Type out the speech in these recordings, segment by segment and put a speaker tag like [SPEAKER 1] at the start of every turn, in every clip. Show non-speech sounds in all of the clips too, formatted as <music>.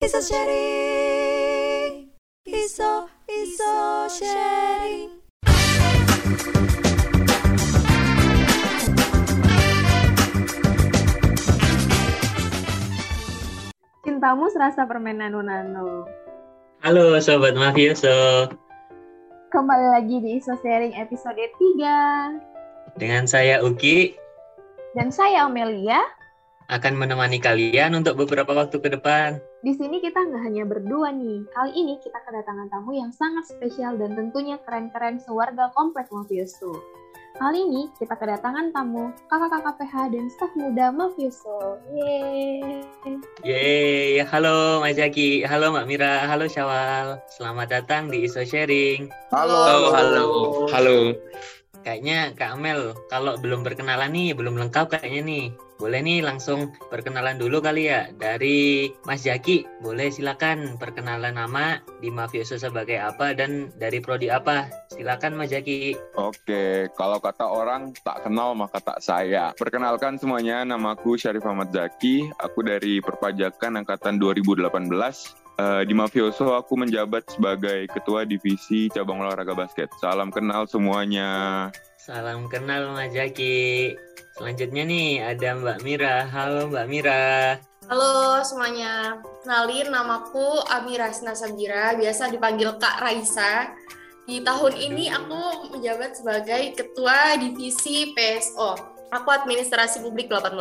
[SPEAKER 1] Iso sharing. Iso iso sharing.
[SPEAKER 2] Cintamu serasa permen nano-nano.
[SPEAKER 3] Halo Sobat Mafioso,
[SPEAKER 2] Kembali lagi di Iso Sharing episode 3.
[SPEAKER 3] dengan saya Uki
[SPEAKER 2] Dan saya Amelia.
[SPEAKER 3] akan menemani kalian untuk beberapa waktu ke depan.
[SPEAKER 2] Di sini kita nggak hanya berdua nih. Kali ini kita kedatangan tamu yang sangat spesial dan tentunya keren-keren sewarga komplek Mafioso. Kali ini kita kedatangan tamu kakak-kakak PH dan staf muda Mafioso. Yeay.
[SPEAKER 3] Yeay, halo Mas Jaki, halo Mbak Mira, halo Syawal. Selamat datang di Iso Sharing.
[SPEAKER 4] Halo, halo, halo.
[SPEAKER 3] Kayaknya Kak Amel, kalau belum berkenalan nih, belum lengkap kayaknya nih. Boleh nih langsung perkenalan dulu kali ya. Dari Mas Jaki, boleh silakan perkenalan nama di Mafioso sebagai apa dan dari prodi apa. Silakan Mas Jaki.
[SPEAKER 4] Oke, kalau kata orang tak kenal maka tak saya. Perkenalkan semuanya, namaku Syarif Ahmad Zaki. Aku dari Perpajakan Angkatan 2018. Eh, di Mafioso aku menjabat sebagai Ketua Divisi Cabang Olahraga Basket. Salam kenal semuanya.
[SPEAKER 3] Salam kenal Mas Jaki. Selanjutnya nih ada Mbak Mira. Halo Mbak Mira.
[SPEAKER 5] Halo semuanya, kenalin namaku Amira Hasna Sabira, biasa dipanggil Kak Raisa. Di tahun ini aku menjabat sebagai Ketua Divisi PSO. Aku Administrasi Publik 18.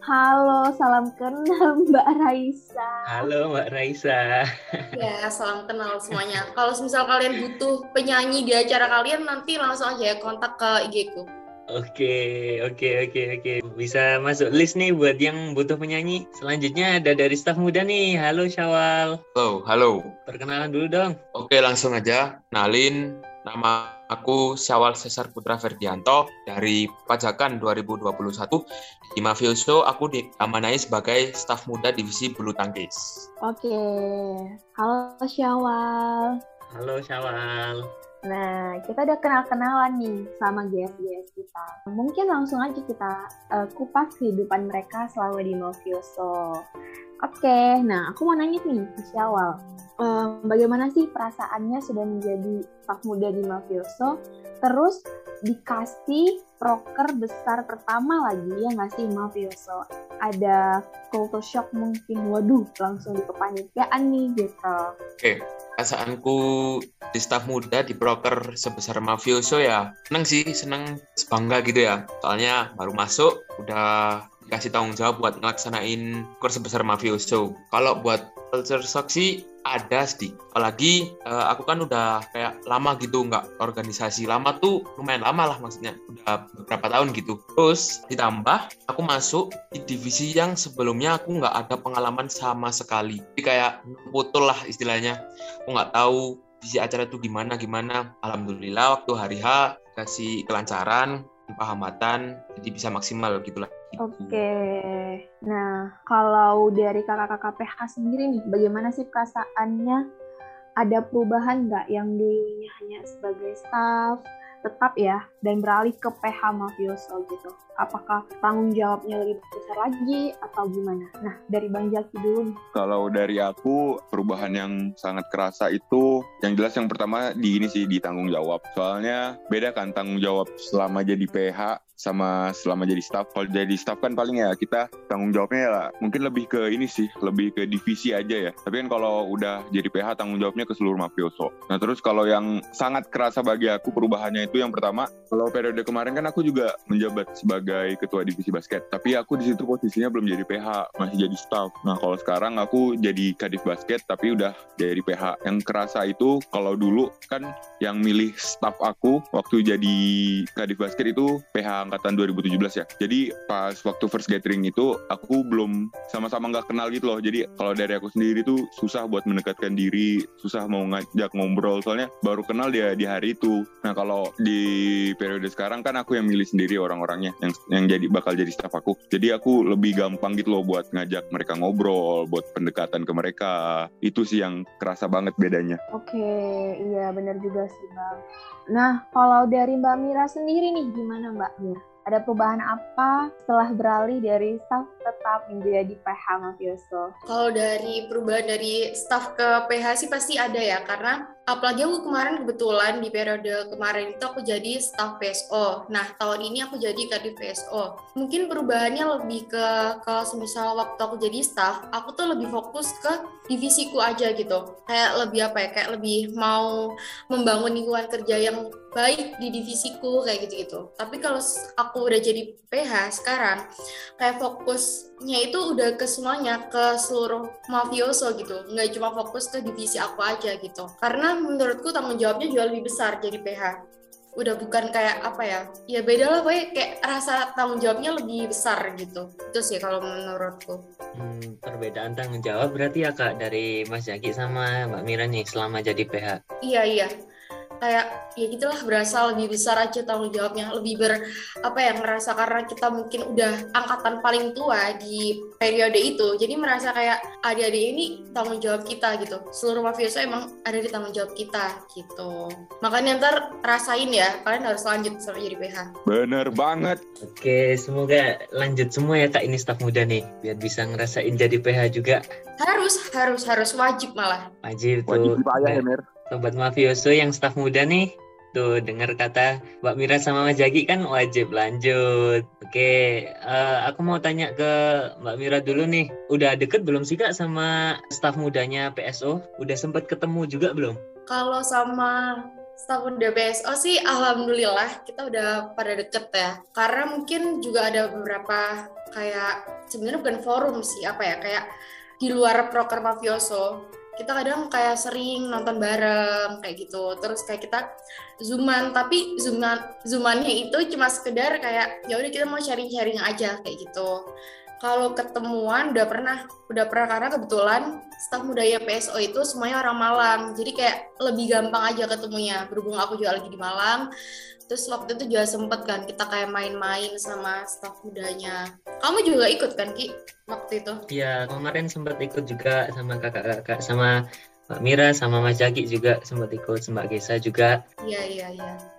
[SPEAKER 2] Halo, salam kenal <laughs> Mbak Raisa.
[SPEAKER 3] Halo Mbak Raisa. <laughs>
[SPEAKER 5] Ya, salam kenal semuanya. Kalau misal kalian butuh penyanyi di acara kalian, nanti langsung aja ya kontak ke IG ku.
[SPEAKER 3] Oke, oke, oke, oke. Bisa masuk list nih buat yang butuh penyanyi. Selanjutnya ada dari staf muda nih. Halo Syawal.
[SPEAKER 6] Halo, halo.
[SPEAKER 3] Perkenalan dulu dong.
[SPEAKER 6] Oke, langsung aja. Kenalin, nama aku Syawal Cesar Putra Ferdianto dari Pajakan 2021. Di Mafioso, aku diamanai sebagai staf muda divisi bulu tangkis.
[SPEAKER 2] Oke, halo Syawal.
[SPEAKER 3] Halo Syawal.
[SPEAKER 2] Nah, kita udah kenal-kenalan nih sama GS-GS kita. Mungkin langsung aja kita eh, kupas kehidupan mereka selama di Mafioso. Oke, nah aku mau nanya nih ke Syawal. Eh, bagaimana sih perasaannya sudah menjadi staf muda di Mafioso, terus dikasih proker besar pertama lagi ya nggak Mafioso? Ada culture shock mungkin, waduh langsung di nih gitu.
[SPEAKER 6] Oke, perasaanku di staf muda di broker sebesar Mafioso ya seneng sih, seneng bangga gitu ya. Soalnya baru masuk, udah dikasih tanggung jawab buat ngelaksanain broker sebesar Mafioso. Kalau buat culture shock sih ada sih. Apalagi eh, aku kan udah kayak lama gitu nggak organisasi. Lama tuh lumayan lama lah maksudnya. Udah beberapa tahun gitu. Terus ditambah aku masuk di divisi yang sebelumnya aku nggak ada pengalaman sama sekali. Jadi kayak putul lah istilahnya. Aku nggak tahu visi acara itu gimana gimana. Alhamdulillah waktu hari H kasih kelancaran, hambatan, jadi bisa maksimal gitu lah.
[SPEAKER 2] Oke, nah kalau dari kakak-kakak PH sendiri nih, bagaimana sih perasaannya? Ada perubahan nggak yang dulunya hanya sebagai staff, tetap ya, dan beralih ke PH Mafioso gitu? Apakah tanggung jawabnya lebih besar lagi atau gimana? Nah, dari Bang Jaki dulu.
[SPEAKER 4] Kalau dari aku, perubahan yang sangat kerasa itu, yang jelas yang pertama di ini sih, di tanggung jawab. Soalnya beda kan tanggung jawab selama jadi PH sama selama jadi staff. Kalau jadi staff kan paling ya kita tanggung jawabnya ya mungkin lebih ke ini sih, lebih ke divisi aja ya. Tapi kan kalau udah jadi PH tanggung jawabnya ke seluruh mafioso. Nah terus kalau yang sangat kerasa bagi aku perubahannya itu yang pertama, kalau periode kemarin kan aku juga menjabat sebagai ketua divisi basket. Tapi aku di situ posisinya belum jadi PH, masih jadi staff. Nah kalau sekarang aku jadi kadif basket tapi udah jadi PH. Yang kerasa itu kalau dulu kan yang milih staff aku waktu jadi kadif basket itu PH angkatan 2017 ya. Jadi pas waktu first gathering itu aku belum sama-sama nggak kenal gitu loh. Jadi kalau dari aku sendiri tuh susah buat mendekatkan diri, susah mau ngajak ngobrol soalnya baru kenal dia di hari itu. Nah kalau di periode sekarang kan aku yang milih sendiri orang-orangnya yang yang jadi bakal jadi staff aku. Jadi aku lebih gampang gitu loh buat ngajak mereka ngobrol, buat pendekatan ke mereka. Itu sih yang kerasa banget bedanya.
[SPEAKER 2] Oke, iya benar juga sih Bang. Nah, kalau dari Mbak Mira sendiri nih, gimana Mbak? Ada perubahan apa setelah beralih dari staff tetap menjadi PH Mafioso?
[SPEAKER 5] Kalau dari perubahan dari staff ke PH sih pasti ada ya, karena apalagi aku kemarin kebetulan di periode kemarin itu aku jadi staff PSO. Nah, tahun ini aku jadi kadif PSO. Mungkin perubahannya lebih ke kalau semisal waktu aku jadi staff, aku tuh lebih fokus ke divisiku aja gitu. Kayak lebih apa ya? Kayak lebih mau membangun lingkungan kerja yang baik di divisiku kayak gitu-gitu. Tapi kalau aku udah jadi PH sekarang, kayak fokusnya itu udah ke semuanya, ke seluruh mafioso gitu. Nggak cuma fokus ke divisi aku aja gitu. Karena menurutku tanggung jawabnya juga lebih besar jadi PH udah bukan kayak apa ya ya beda lah pokoknya kayak rasa tanggung jawabnya lebih besar gitu. Itu sih kalau menurutku.
[SPEAKER 3] Hmm, perbedaan tanggung jawab berarti ya kak dari Mas Jaki sama Mbak Mira nih selama jadi PH
[SPEAKER 5] iya iya kayak ya gitulah berasa lebih besar aja tanggung jawabnya. Lebih ber apa ya ngerasa karena kita mungkin udah angkatan paling tua di periode itu jadi merasa kayak adik-adik ini tanggung jawab kita gitu. Seluruh mafioso emang ada di tanggung jawab kita gitu. Makanya ntar rasain ya kalian harus lanjut sampai jadi PH
[SPEAKER 4] Bener banget.
[SPEAKER 3] oke semoga lanjut semua ya kak ini staf muda nih biar bisa ngerasain jadi PH juga.
[SPEAKER 5] Harus harus harus. Wajib malah.
[SPEAKER 3] Wajib
[SPEAKER 4] Wajib
[SPEAKER 3] tuh
[SPEAKER 4] dibayar ya, Mir.
[SPEAKER 3] Sobat mafioso yang staf muda nih. Tuh dengar kata Mbak Mira sama Mas Jaki kan wajib lanjut. Oke eh, aku mau tanya ke Mbak Mira dulu nih. Udah deket belum sih kak sama staf mudanya PSO udah sempat ketemu juga belum?
[SPEAKER 5] Kalau sama staf muda BSO sih alhamdulillah kita udah pada deket ya. Karena mungkin juga ada beberapa kayak sebenarnya bukan forum sih apa ya kayak di luar proker mafioso kita kadang kayak sering nonton bareng kayak gitu. Terus kayak kita zooman tapi zooman zoomannya itu cuma sekedar kayak ya udah kita mau sharing sharing aja kayak gitu kalau ketemuan udah pernah udah pernah karena kebetulan staf budaya PSO itu semuanya orang Malang. Jadi kayak lebih gampang aja ketemunya. Berhubung aku juga lagi di Malang. Terus waktu itu juga sempet kan kita kayak main-main sama staf mudanya. Kamu juga ikut kan Ki waktu itu?
[SPEAKER 3] Iya, kemarin sempat ikut juga sama kakak-kakak, sama Mbak Mira, sama Mas Jaki juga sempat ikut, sama Mbak Gesa juga.
[SPEAKER 5] Iya iya iya.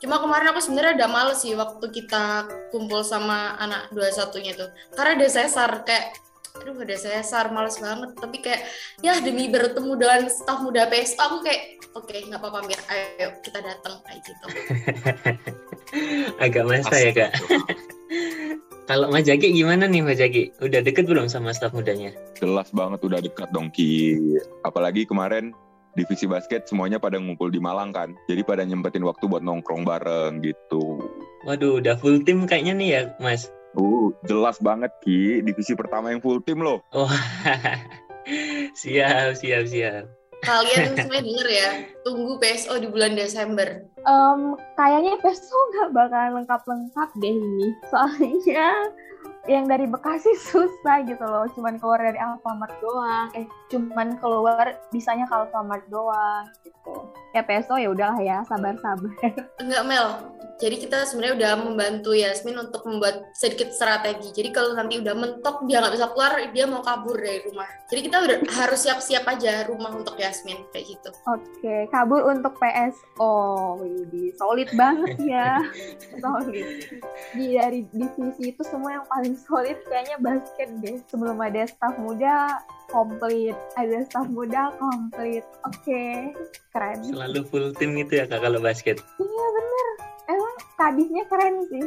[SPEAKER 5] Cuma kemarin aku sebenarnya udah males sih waktu kita kumpul sama anak dua satunya tuh. Karena ada sesar kayak aduh ada sesar males banget tapi kayak ya demi bertemu dengan staf muda PSO aku kayak oke nggak apa-apa Mir ayo kita datang kayak gitu <laughs>
[SPEAKER 3] Agak masa ya kak. <laughs> Kalau Mas Jaki gimana nih Mas Jaki? Udah deket belum sama staf mudanya?
[SPEAKER 4] Jelas banget udah dekat dong Ki. Apalagi kemarin divisi basket semuanya pada ngumpul di Malang kan. Jadi pada nyempetin waktu buat nongkrong bareng gitu.
[SPEAKER 3] Waduh, udah full tim kayaknya nih ya Mas.
[SPEAKER 4] Uh, jelas banget Ki. Divisi pertama yang full tim loh.
[SPEAKER 3] Wah, <laughs> siap, siap, siap.
[SPEAKER 5] kalian <laughs> semuanya denger ya tunggu PSO di bulan Desember
[SPEAKER 2] Em, kayaknya PSO nggak bakalan lengkap-lengkap deh ini. Soalnya yang dari Bekasi <laughs> susah gitu loh. Cuman keluar dari Alfamart doang. Eh, cuman keluar bisanya ke Alfamart doang gitu. Ya PSO ya udahlah ya, sabar-sabar.
[SPEAKER 5] Enggak Mel, jadi kita sebenarnya udah membantu Yasmin untuk membuat sedikit strategi. Jadi kalau nanti udah mentok dia nggak bisa keluar, dia mau kabur dari rumah. Jadi kita udah <laughs> harus siap-siap aja rumah untuk Yasmin kayak gitu.
[SPEAKER 2] Oke, kabur untuk PSO. Widih, solid banget ya. <laughs> solid. Di dari divisi itu semua yang paling solid kayaknya basket deh. Sebelum ada staff muda komplit, ada staff muda komplit. Oke, keren.
[SPEAKER 3] Selalu full tim gitu ya kak kalau basket.
[SPEAKER 2] Iya kadisnya keren sih.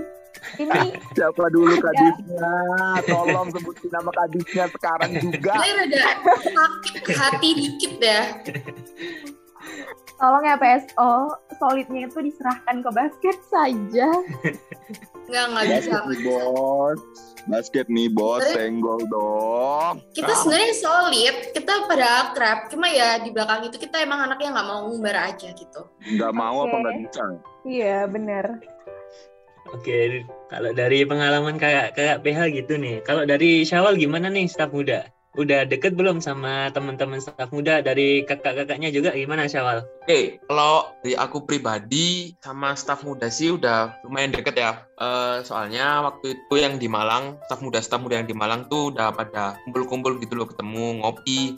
[SPEAKER 2] Ini
[SPEAKER 4] Siapa dulu kadisnya? Tolong sebutin nama kadisnya sekarang juga.
[SPEAKER 5] Kita rada sakit hati dikit ya.
[SPEAKER 2] tolong ya PSO, solidnya itu diserahkan ke basket saja.
[SPEAKER 5] Nggak, nggak bisa.
[SPEAKER 4] Basket nih bos. Basket nih bos, senggol dong.
[SPEAKER 5] Kita sebenarnya solid, kita pada akrab. Cuma ya di belakang itu kita emang anaknya nggak mau ngumbar aja gitu.
[SPEAKER 4] Nggak mau apa
[SPEAKER 2] Oke.
[SPEAKER 4] nggak bisa?
[SPEAKER 2] Iya bener.
[SPEAKER 3] Oke, kalau dari pengalaman kayak kayak PH gitu nih. Kalau dari Syawal gimana nih staf muda? Udah deket belum sama teman-teman staf muda dari kakak-kakaknya juga gimana Syawal?
[SPEAKER 6] Oke, kalau dari aku pribadi sama staf muda sih udah lumayan deket ya. Eh, soalnya waktu itu yang di Malang, staf muda staf muda yang di Malang tuh udah pada kumpul-kumpul gitu loh, ketemu ngopi,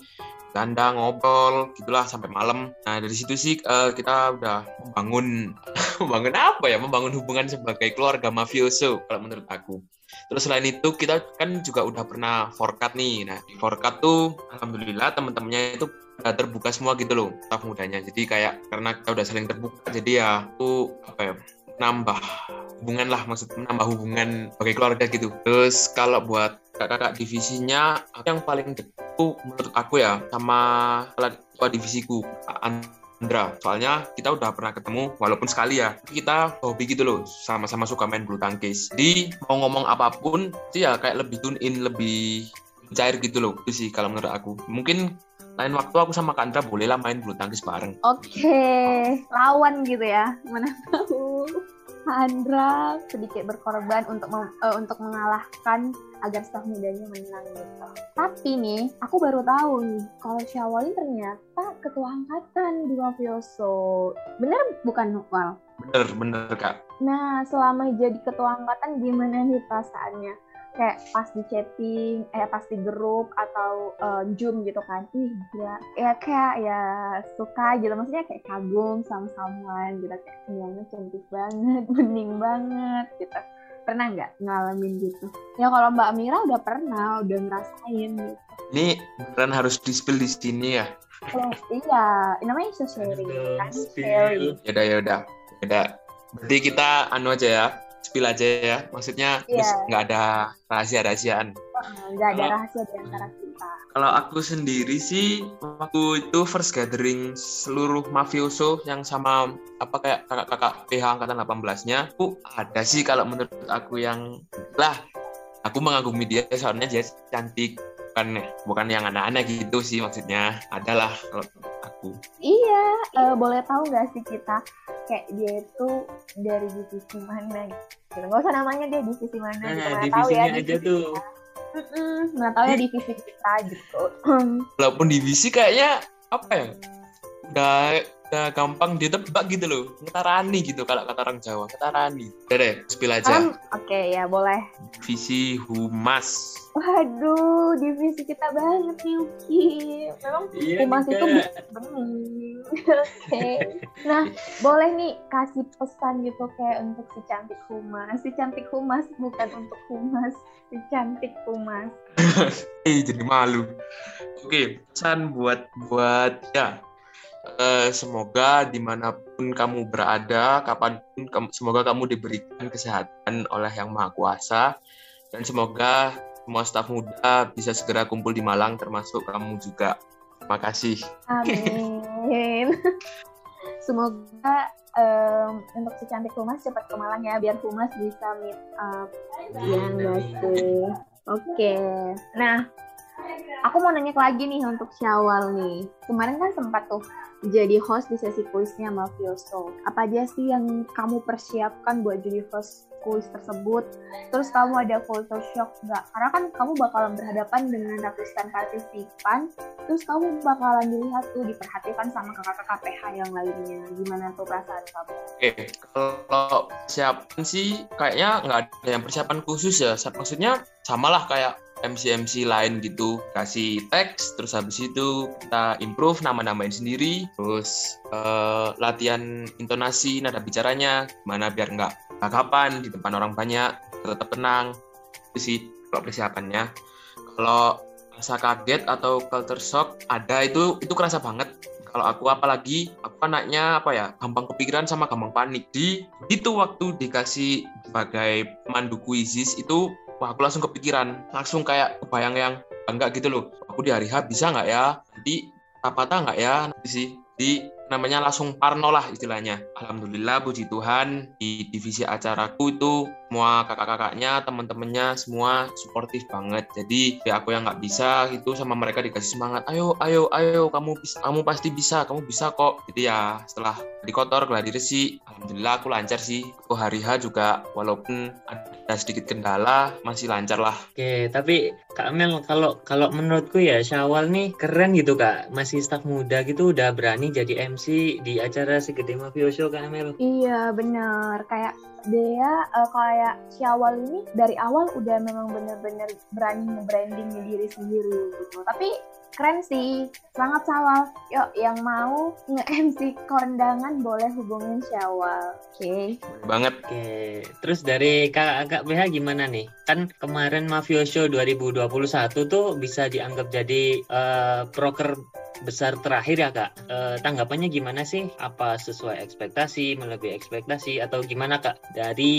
[SPEAKER 6] ganda ngobrol gitulah sampai malam. Nah dari situ sih eh, kita udah membangun <laughs> membangun apa ya? Membangun hubungan sebagai keluarga mafioso kalau menurut aku. Terus selain itu kita kan juga udah pernah forecast nih. Nah di forecast tuh alhamdulillah teman-temannya itu udah terbuka semua gitu loh staf mudanya. Jadi kayak karena kita udah saling terbuka jadi ya aku apa ya nambah hubungan lah maksud menambah hubungan sebagai keluarga gitu. Terus kalau buat kakak-kakak divisinya yang paling dekat menurut aku ya sama ketua divisiku Andra soalnya kita udah pernah ketemu walaupun sekali ya kita hobi gitu loh sama-sama suka main bulu tangkis jadi mau ngomong apa pun sih ya kayak lebih tune in lebih cair gitu loh itu sih kalau menurut aku mungkin lain waktu aku sama Kak Andra bolehlah main bulu tangkis bareng
[SPEAKER 2] Oke, lawan gitu ya. Mana tahu Andra sedikit berkorban untuk mem- eh, untuk mengalahkan agar staf mudanya menang gitu. Tapi nih, aku baru tahu nih kalau Syawal ini ternyata ketua angkatan di Mafioso. Bener bukan Wal?
[SPEAKER 6] bener bener kak
[SPEAKER 2] Nah, selama jadi ketua angkatan gimana nih perasaannya? Kayak pas di chatting, eh pas di grup atau eh, Zoom gitu kan. Ih, gila. Ya kayak ya suka gitu. Maksudnya kayak kagum sama someone gitu. Kayak semuanya cantik banget, <laughs> bening banget gitu. Pernah nggak ngalamin gitu? Ya kalau Mbak Mira udah pernah, udah ngerasain gitu.
[SPEAKER 6] ini beneran harus di spill di sini ya
[SPEAKER 2] Kalau iya, namanya isu sharing kan. Sharing.
[SPEAKER 6] yaudah yaudah yaudah berarti kita anu aja ya spill aja ya maksudnya
[SPEAKER 2] Iya.
[SPEAKER 6] terus nggak ada rahasia rahasiaan
[SPEAKER 2] Eh, Nggak ada rahasia di antara kita.
[SPEAKER 6] Kalau aku sendiri sih waktu itu first gathering seluruh mafioso yang sama apa kayak kakak-kakak PH angkatan 18-nya, aku ada sih kalau menurut aku yang lah aku mengagumi dia soalnya dia cantik bukan bukan yang aneh-aneh gitu sih maksudnya adalah kalau aku
[SPEAKER 2] Iya, eh, boleh tahu nggak sih kita kayak dia itu dari divisi mana gitu. Nggak usah namanya dia divisi mana gitu.
[SPEAKER 3] Nah,
[SPEAKER 2] Mana tahu ya
[SPEAKER 3] divisinya aja
[SPEAKER 2] divisi
[SPEAKER 3] tuh.
[SPEAKER 2] kita. Mm-mm, Mana tahu ya divisi kita gitu.
[SPEAKER 6] walaupun divisi kayaknya apa ya udah udah gampang ditebak gitu loh ngetarani gitu kalau kata orang Jawa ngetarani deh spill aja
[SPEAKER 2] Kan, Oke ya boleh.
[SPEAKER 6] divisi humas
[SPEAKER 2] Waduh, divisi kita banget nih Uki. Memang
[SPEAKER 3] Iya,
[SPEAKER 2] Humas itu bening. <laughs> Oke. Nah, boleh nih kasih pesan gitu kayak untuk si cantik humas. Si cantik humas bukan untuk humas. Si cantik humas. <laughs>
[SPEAKER 6] eh jadi malu oke pesan buat buat ya eh, semoga di mana pun kamu berada kapan pun kamu, semoga kamu diberikan kesehatan oleh yang maha kuasa dan semoga semua staf muda bisa segera kumpul di Malang termasuk kamu juga terima kasih
[SPEAKER 2] Amin. <laughs> Semoga em, untuk si cantik humas cepat ke Malang ya biar humas bisa meet up. Iya? Oke. Nah, aku mau nanya lagi nih untuk Syawal nih. Kemarin kan sempat tuh jadi host di sesi kuisnya Mafioso. Apa aja sih yang kamu persiapkan buat jadi host kuis tersebut? Terus kamu ada shock nggak? Karena kan kamu bakalan berhadapan dengan ratusan partisipan terus kamu bakalan dilihat tuh diperhatikan sama kakak-kakak PH yang lainnya gimana tuh perasaan kamu
[SPEAKER 6] Oke, kalau persiapan sih kayaknya nggak ada yang persiapan khusus ya. Maksudnya samalah kayak MC-MC lain gitu. Kasih teks, terus habis itu kita improve nama-namain sendiri. Terus eh, latihan intonasi, nada bicaranya, gimana biar nggak kapan di depan orang banyak, tetap tenang. Itu sih kalau persiapannya. Kalau rasa kaget atau culture shock ada itu itu kerasa banget kalau aku apalagi aku anaknya apa ya gampang kepikiran sama gampang panik di itu waktu dikasih sebagai pemandu kuisis itu wah aku langsung kepikiran. Langsung kayak kebayang yang enggak gitu loh. Aku di hari H bisa nggak ya? Nanti rapata nggak ya? Nanti sih. Di namanya langsung parno lah istilahnya. Alhamdulillah puji Tuhan di divisi acaraku itu semua kakak-kakaknya teman-temannya semua suportif banget. Jadi ya aku yang nggak bisa itu sama mereka dikasih semangat ayo ayo ayo kamu bisa kamu pasti bisa kamu bisa kok. Jadi ya setelah di kotor gladi resi alhamdulillah aku lancar sih. Aku hari H juga walaupun ada sedikit kendala masih lancar lah.
[SPEAKER 3] Oke, tapi Kak Mel kalau kalau menurutku ya Syawal nih keren gitu Kak. Masih staf muda gitu udah berani jadi MC di acara segede Mafioso Kak Mel.
[SPEAKER 2] iya bener kayak dia eh, kayak Syawal ini dari awal udah memang bener-bener berani nge-branding diri sendiri gitu. Tapi Keren sih. Semangat Syawal. Yuk, yang mau nge-MC kondangan boleh hubungin Syawal. Oke.
[SPEAKER 6] Banget.
[SPEAKER 3] Oke, terus dari kakak BH gimana nih? Kan kemarin Mafio Show 2021 tuh bisa dianggap jadi eh, proker besar terakhir ya kak. Eh, tanggapannya gimana sih? Apa sesuai ekspektasi, melebihi ekspektasi, atau gimana kak? Dari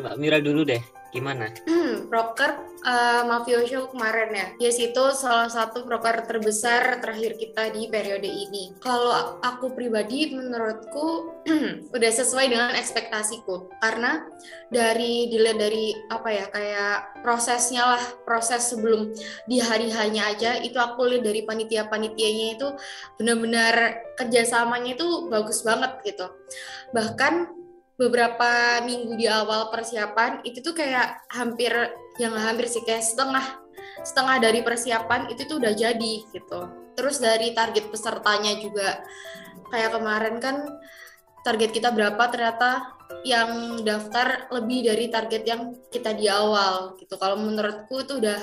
[SPEAKER 3] Mbak Mira dulu deh. Gimana?
[SPEAKER 5] Hmm, broker uh, Mafio Show kemarin ya. Yes, itu salah satu broker terbesar terakhir kita di periode ini. Kalau aku pribadi, menurutku <clears throat> udah sesuai dengan ekspektasiku. Karena dari dilihat dari apa ya, kayak prosesnya lah, proses sebelum di hari hanya aja, itu aku lihat dari panitia-panitianya itu benar-benar kerjasamanya itu bagus banget gitu. Bahkan beberapa minggu di awal persiapan itu tuh kayak hampir yang hampir sih kayak setengah setengah dari persiapan itu tuh udah jadi gitu. Terus dari target pesertanya juga kayak kemarin kan target kita berapa ternyata yang daftar lebih dari target yang kita di awal gitu. Kalau menurutku itu udah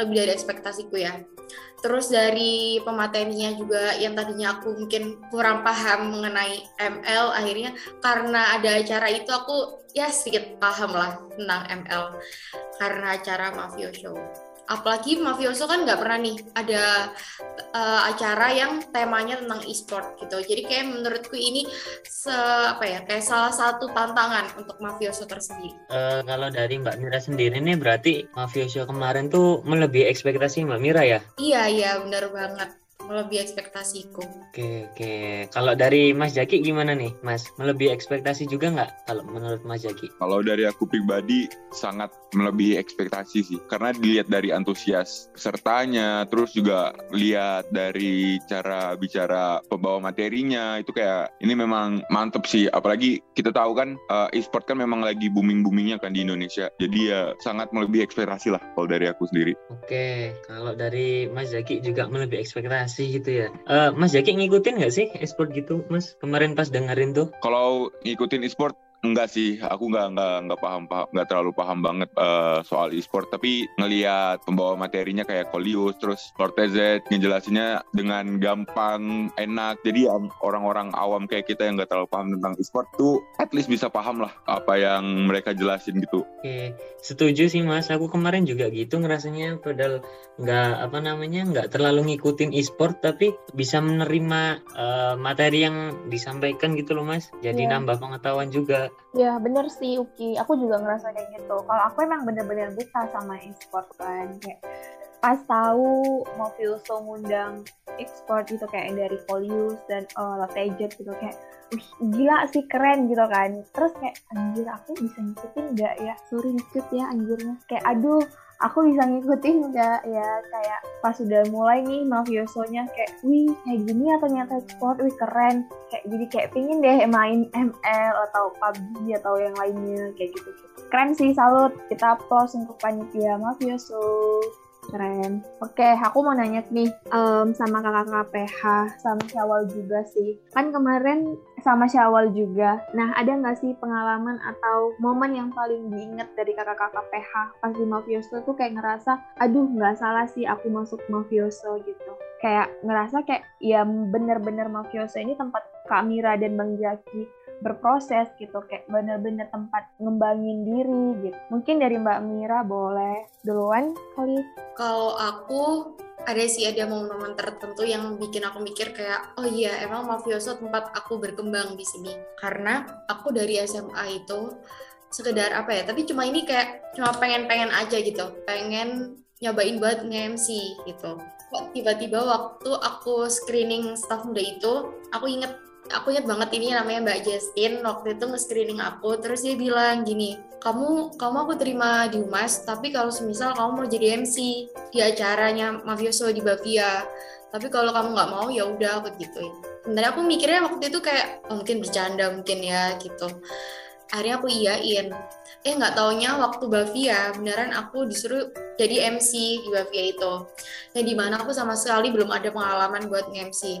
[SPEAKER 5] lebih dari ekspektasiku ya. Terus dari pematerinya juga yang tadinya aku mungkin kurang paham mengenai ML, akhirnya karena ada acara itu aku ya sedikit paham lah tentang ML karena acara Mafio Show apalagi mafioso kan nggak pernah nih ada uh, acara yang temanya tentang e-sport gitu. Jadi kayak menurutku ini se apa ya kayak salah satu tantangan untuk mafioso tersendiri.
[SPEAKER 3] Uh, kalau dari Mbak Mira sendiri nih berarti Mafioso kemarin tuh melebihi ekspektasi Mbak Mira ya?
[SPEAKER 5] iya iya benar banget melebihi ekspektasiku
[SPEAKER 3] Oke, oke. Kalau dari Mas Jaki gimana nih, Mas? Melebihi ekspektasi juga nggak kalau menurut Mas Jaki?
[SPEAKER 4] Kalau dari aku pribadi sangat melebihi ekspektasi sih. Karena dilihat dari antusias pesertanya, terus juga lihat dari cara bicara pembawa materinya, itu kayak ini memang mantep sih. Apalagi kita tahu kan eh, e-sport kan memang lagi booming-boomingnya kan di Indonesia. Jadi ya sangat melebihi ekspektasi lah kalau dari aku sendiri.
[SPEAKER 3] Oke, kalau dari Mas Jaki juga melebihi ekspektasi gitu ya. Eh, Mas Jaki ngikutin nggak sih e-sport gitu, Mas? Kemarin pas dengerin tuh.
[SPEAKER 4] Kalau ngikutin e-sport enggak sih, aku nggak nggak nggak paham paham nggak terlalu paham banget eh, soal e-sport. Tapi ngelihat pembawa materinya kayak Kolius, terus Cortez ngejelasinnya dengan gampang, enak. Jadi ya, orang-orang awam kayak kita yang nggak terlalu paham tentang e-sport tuh, at least bisa paham lah apa yang mereka jelasin gitu.
[SPEAKER 3] Oke, setuju sih Mas. Aku kemarin juga gitu ngerasanya padahal nggak apa namanya nggak terlalu ngikutin e-sport tapi bisa menerima eh, materi yang disampaikan gitu loh Mas. Jadi
[SPEAKER 2] Iya.
[SPEAKER 3] nambah pengetahuan juga.
[SPEAKER 2] Ya bener sih Uki, aku juga ngerasa kayak gitu. Kalau aku emang bener-bener buta sama e-sport kan, kayak pas tahu Mafioso ngundang e-sport gitu kayak dari Polius dan uh, Latejet gitu kayak gila sih keren gitu kan. Terus kayak anjir aku bisa ngikutin nggak ya? Sorry dikit ya anjirnya. Kayak aduh aku bisa ngikutin nggak? Ya kayak pas udah mulai nih mafiosonya kayak wih kayak gini ya ternyata sport wih keren. Kayak jadi kayak pingin deh main ML atau PUBG atau yang lainnya kayak gitu keren sih salut. Kita applause untuk panitia mafioso keren. Oke aku mau nanya nih em, sama kakak-kakak PH sama Syawal juga sih. Kan kemarin sama Syawal juga. Nah ada nggak sih pengalaman atau momen yang paling diinget dari kakak-kakak PH pas di Mafioso tuh kayak ngerasa aduh nggak salah sih aku masuk Mafioso gitu. Kayak ngerasa kayak ya bener-bener Mafioso ini tempat Kak Mira dan Bang Jaki berproses gitu kayak bener-bener tempat ngembangin diri gitu. Mungkin dari Mbak Mira boleh duluan kali.
[SPEAKER 5] Kalau aku ada sih ada momen-momen tertentu yang bikin aku mikir kayak oh iya emang mafioso tempat aku berkembang di sini. Karena aku dari SMA itu sekedar apa ya tapi cuma ini kayak cuma pengen-pengen aja gitu. Pengen nyobain buat nge-MC gitu. Kok tiba-tiba waktu aku screening staff muda itu aku inget aku inget banget ini namanya Mbak Justin waktu itu nge-screening aku terus dia bilang gini kamu kamu aku terima di Humas tapi kalau semisal kamu mau jadi MC di acaranya Mafioso di Bavia tapi kalau kamu nggak mau ya udah aku gituin. Sebenarnya aku mikirnya waktu itu kayak oh, mungkin bercanda mungkin ya gitu. Akhirnya aku iyain eh nggak taunya waktu Bavia beneran aku disuruh jadi MC di Bavia itu. Yang di mana aku sama sekali belum ada pengalaman buat nge-MC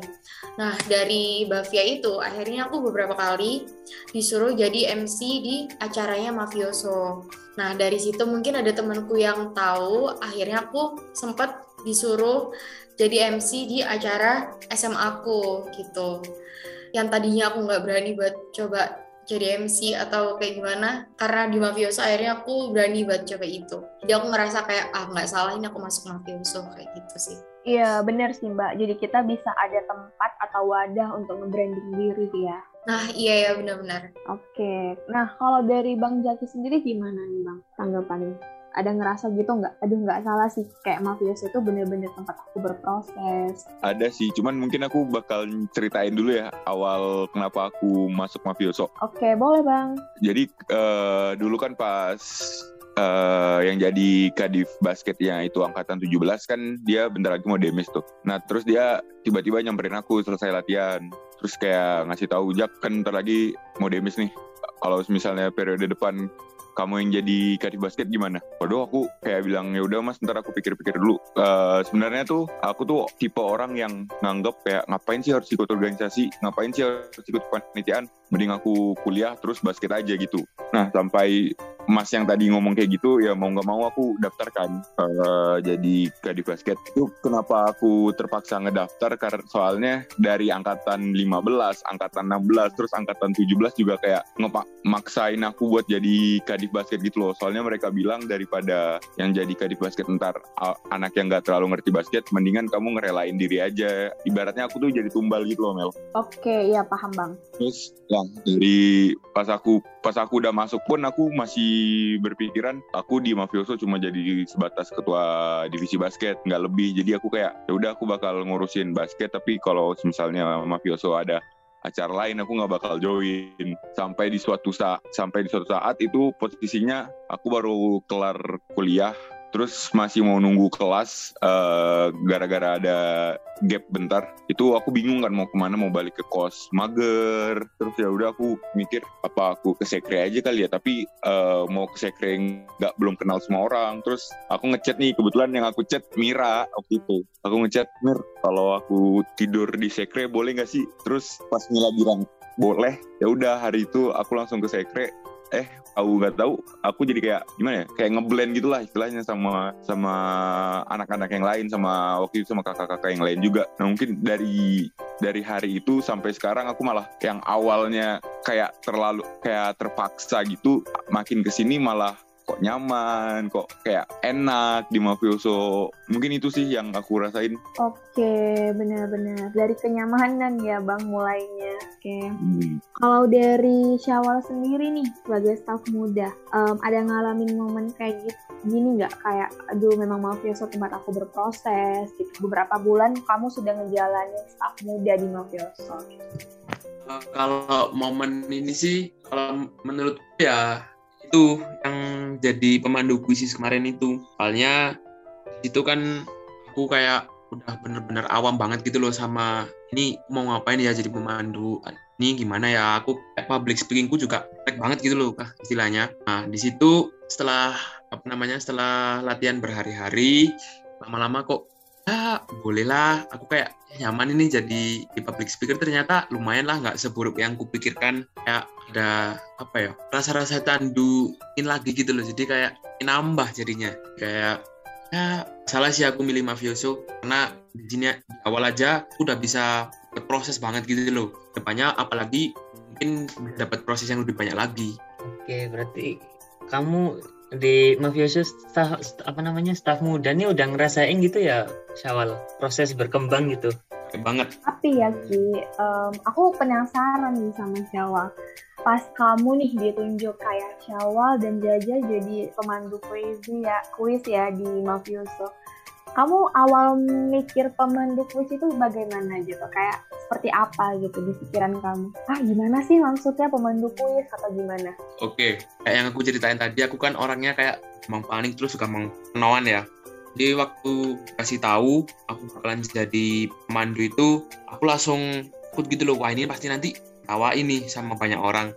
[SPEAKER 5] nah dari Bavia itu akhirnya aku beberapa kali disuruh jadi MC di acaranya Mafioso. Nah dari situ mungkin ada temanku yang tahu akhirnya aku sempat disuruh jadi MC di acara SMA aku gitu. Yang tadinya aku nggak berani buat coba jadi MC atau kayak gimana karena di mafioso akhirnya aku berani buat coba itu jadi aku ngerasa kayak ah nggak salah ini aku masuk mafioso kayak gitu sih
[SPEAKER 2] Iya, bener sih Mbak. Jadi kita bisa ada tempat atau wadah untuk nge-branding diri ya.
[SPEAKER 5] nah iya ya benar-benar
[SPEAKER 2] Oke. Nah, kalau dari Bang Jaki sendiri gimana nih Bang tanggapannya? Ada ngerasa gitu nggak? Aduh nggak salah sih. Kayak Mafioso itu bener-bener tempat aku berproses.
[SPEAKER 4] Ada sih, cuman mungkin aku bakal ceritain dulu ya awal kenapa aku masuk mafioso.
[SPEAKER 2] Oke, boleh Bang.
[SPEAKER 4] Jadi eh, dulu kan pas eh, yang jadi kadif basketnya itu angkatan 17 kan dia bentar lagi mau demis tuh. Nah terus dia tiba-tiba nyamperin aku selesai latihan. Terus kayak ngasih tahu Jak kan bentar lagi mau demis nih. Kalau misalnya periode depan kamu yang jadi kadif basket gimana? Waduh aku kayak bilang ya udah mas ntar aku pikir-pikir dulu. Eh, sebenarnya tuh aku tuh tipe orang yang nganggep kayak ngapain sih harus ikut organisasi, ngapain sih harus ikut kepanitiaan, mending aku kuliah terus basket aja gitu. Nah sampai Mas yang tadi ngomong kayak gitu ya mau nggak mau aku daftarkan eh, jadi kadif basket. Itu kenapa aku terpaksa ngedaftar karena soalnya dari angkatan 15, angkatan 16, terus angkatan 17 juga kayak ngepak maksain aku buat jadi kadif basket gitu loh. Soalnya mereka bilang daripada yang jadi kadif basket ntar anak yang nggak terlalu ngerti basket, mendingan kamu ngerelain diri aja. Ibaratnya aku tuh jadi tumbal gitu loh Mel.
[SPEAKER 2] Oke, iya paham Bang.
[SPEAKER 4] Terus ya dari pas aku pas aku udah masuk pun aku masih berpikiran aku di mafioso cuma jadi sebatas ketua divisi basket nggak lebih. Jadi aku kayak ya udah aku bakal ngurusin basket tapi kalau misalnya mafioso ada acara lain aku nggak bakal join. Sampai di suatu saat sampai di suatu saat itu posisinya aku baru kelar kuliah terus masih mau nunggu kelas eh, gara-gara ada gap bentar itu aku bingung kan mau ke mana mau balik ke kos mager. Terus ya udah aku mikir apa aku ke sekre aja kali ya? Tapi eh, mau ke sekre nggak belum kenal semua orang. Terus aku ngechat nih kebetulan yang aku chat Mira waktu itu. Aku ngechat Mir kalau aku tidur di sekre boleh nggak sih? Terus pas Mira bilang boleh. Ya udah hari itu aku langsung ke sekre eh aku nggak tahu aku jadi kayak gimana ya kayak ngeblend gitulah istilahnya sama sama anak-anak yang lain sama waktu itu sama kakak-kakak yang lain juga. Nah mungkin dari dari hari itu sampai sekarang aku malah yang awalnya kayak terlalu kayak terpaksa gitu makin ke sini malah kok nyaman kok kayak enak di mafioso mungkin itu sih yang aku rasain
[SPEAKER 2] Oke, benar-benar. Dari kenyamanan ya Bang mulainya. Oke.
[SPEAKER 4] Hmm.
[SPEAKER 2] Kalau dari Syawal sendiri nih sebagai staf muda, em, ada ngalamin momen kayak gitu gini nggak kayak aduh memang mafioso tempat aku berproses gitu beberapa bulan kamu sudah ngejalanin staf muda di mafioso
[SPEAKER 6] Eh, kalau momen ini sih kalau menurut ya itu yang jadi pemandu puisi kemarin itu. Soalnya itu kan aku kayak udah bener-bener awam banget gitu loh sama ini mau ngapain ya jadi pemandu? Ini gimana ya? Aku public speakingku juga jelek banget gitu loh kah istilahnya. Nah di situ setelah apa namanya setelah latihan berhari-hari lama-lama kok ya bolehlah. Aku kayak nyaman ini jadi di public speaker. Ternyata lumayan lah nggak seburuk yang kupikirkan. Kayak ada apa ya rasa-rasa tanduin lagi gitu loh. Jadi kayak nambah jadinya. Kayak ya salah sih aku milih mafioso. Karena di awal aja udah bisa berproses banget gitu loh. Depannya apalagi mungkin dapat proses yang lebih banyak lagi.
[SPEAKER 3] Oke, berarti kamu di mafioso staff, apa namanya staff muda nih udah ngerasain gitu ya Syawal? Proses berkembang gitu.
[SPEAKER 6] Banget.
[SPEAKER 2] Tapi ya Ki em, aku penasaran nih sama Syawal. Pas kamu nih ditunjuk kayak Syawal dan Jaja jadi pemandu puisi ya kuis ya di mafioso. Kamu awal mikir pemandu kuis itu bagaimana gitu? Kayak seperti apa gitu di pikiran kamu ah gimana sih maksudnya pemandu kuis atau gimana
[SPEAKER 6] Oke, kayak yang aku ceritain tadi, aku kan orangnya kayak emang panik terus suka menawan ya. Jadi waktu kasih tahu aku bakalan jadi pemandu itu, aku langsung ikut gitu loh. Wah ini pasti nanti tawa ini sama banyak orang.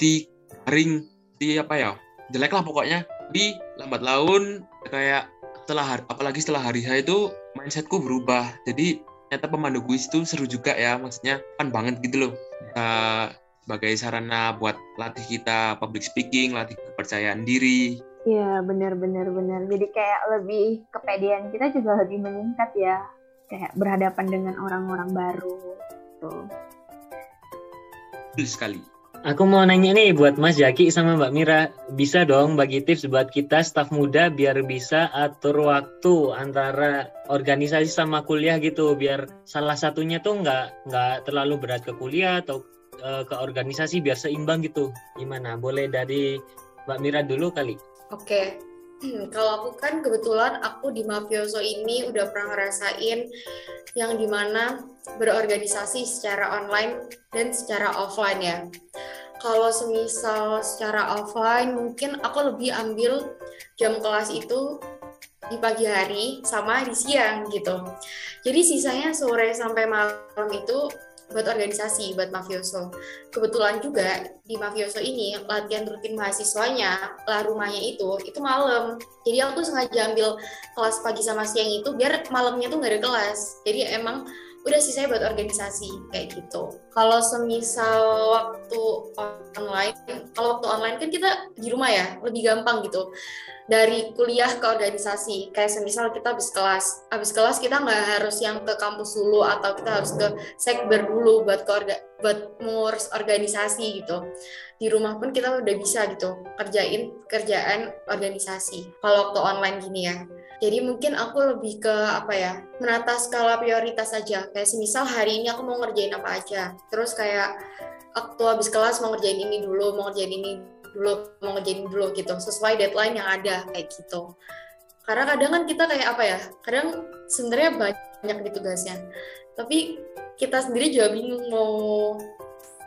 [SPEAKER 6] Di garing, di apa ya, jelek lah pokoknya. Tapi lambat laun kayak setelah hari- apalagi setelah hari H itu mindsetku berubah. Jadi ternyata pemandu kuis itu seru juga ya, maksudnya fun banget gitu loh. Bisa sebagai sarana buat latih kita public speaking, latih kepercayaan diri.
[SPEAKER 2] Iya benar benar benar jadi kayak lebih kepedean kita juga lebih meningkat ya kayak berhadapan dengan orang-orang baru tuh.
[SPEAKER 6] Betul sekali.
[SPEAKER 3] Aku mau nanya nih buat Mas Jaki sama Mbak Mira, bisa dong bagi tips buat kita staf muda biar bisa atur waktu antara organisasi sama kuliah gitu, biar salah satunya tuh nggak nggak terlalu berat ke kuliah atau eh, ke organisasi biar seimbang gitu. Gimana? Boleh dari Mbak Mira dulu kali.
[SPEAKER 5] Oke, kalau aku kan kebetulan aku di Mafioso ini udah pernah ngerasain yang di mana berorganisasi secara online dan secara offline ya. Kalau semisal secara offline mungkin aku lebih ambil jam kelas itu di pagi hari sama di siang gitu. Jadi sisanya sore sampai malam itu buat organisasi, buat mafioso. Kebetulan juga di mafioso ini latihan rutin mahasiswanya, lah rumahnya itu, itu malam. Jadi aku sengaja ambil kelas pagi sama siang itu biar malamnya tuh nggak ada kelas. Jadi emang udah sih saya buat organisasi kayak gitu. Kalau semisal waktu online, kalau waktu online kan kita di rumah ya, lebih gampang gitu. Dari kuliah ke organisasi, kayak semisal kita habis kelas, habis kelas kita nggak harus yang ke kampus dulu atau kita harus ke sekber dulu buat ke orga, buat mengurus organisasi gitu. Di rumah pun kita udah bisa gitu kerjain kerjaan organisasi. Kalau waktu online gini ya. Jadi mungkin aku lebih ke apa ya, menata skala prioritas aja. Kayak semisal hari ini aku mau ngerjain apa aja. Terus kayak waktu habis kelas mau ngerjain ini dulu, mau ngerjain ini dulu, mau ngerjain dulu gitu. Sesuai deadline yang ada kayak gitu. Karena kadang kan kita kayak apa ya, kadang sebenarnya banyak di tugasnya. Tapi kita sendiri juga bingung mau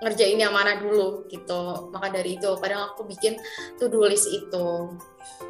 [SPEAKER 5] ngerjain yang mana dulu gitu. Maka dari itu kadang aku bikin to-do list itu.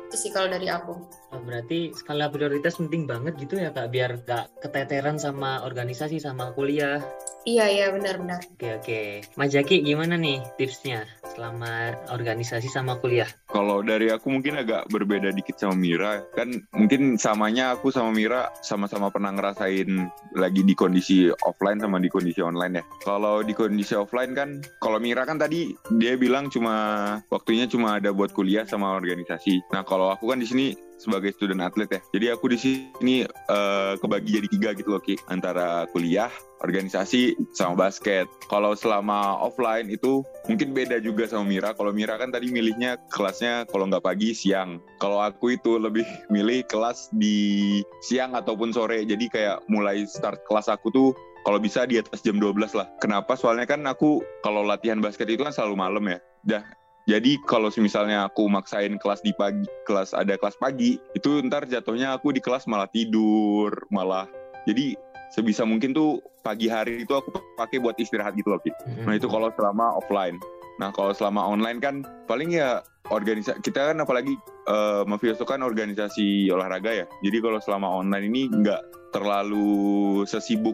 [SPEAKER 5] Itu sih kalau dari aku.
[SPEAKER 3] Oh, berarti skala prioritas penting banget gitu ya kak, biar nggak keteteran sama organisasi sama kuliah.
[SPEAKER 5] Iya, iya benar-benar.
[SPEAKER 3] Oke oke. Mas Jaki gimana nih tipsnya selama organisasi sama kuliah?
[SPEAKER 4] Kalau dari aku mungkin agak berbeda dikit sama Mira. Kan mungkin samanya aku sama Mira sama-sama pernah ngerasain lagi di kondisi offline sama di kondisi online ya. Kalau di kondisi offline kan, kalau Mira kan tadi dia bilang cuma waktunya cuma ada buat kuliah sama organisasi. Nah kalau aku kan di sini sebagai student atlet ya. Jadi aku di sini eh, kebagi jadi tiga gitu loh Ki, antara kuliah, organisasi sama basket. Kalau selama offline itu mungkin beda juga sama Mira. Kalau Mira kan tadi milihnya kelasnya kalau nggak pagi siang. Kalau aku itu lebih <laughs> milih kelas di siang ataupun sore. Jadi kayak mulai start kelas aku tuh kalau bisa di atas jam 12 lah. Kenapa? Soalnya kan aku kalau latihan basket itu kan selalu malam ya. Dah jadi kalau misalnya aku maksain kelas di pagi, kelas ada kelas pagi, itu ntar jatuhnya aku di kelas malah tidur, malah jadi sebisa mungkin tuh pagi hari itu aku pakai buat istirahat gitu loh, Ki. Nah itu kalau selama offline. Nah kalau selama online kan paling ya organisasi kita kan apalagi uh, Mafioso kan organisasi olahraga ya. Jadi kalau selama online ini nggak terlalu sesibuk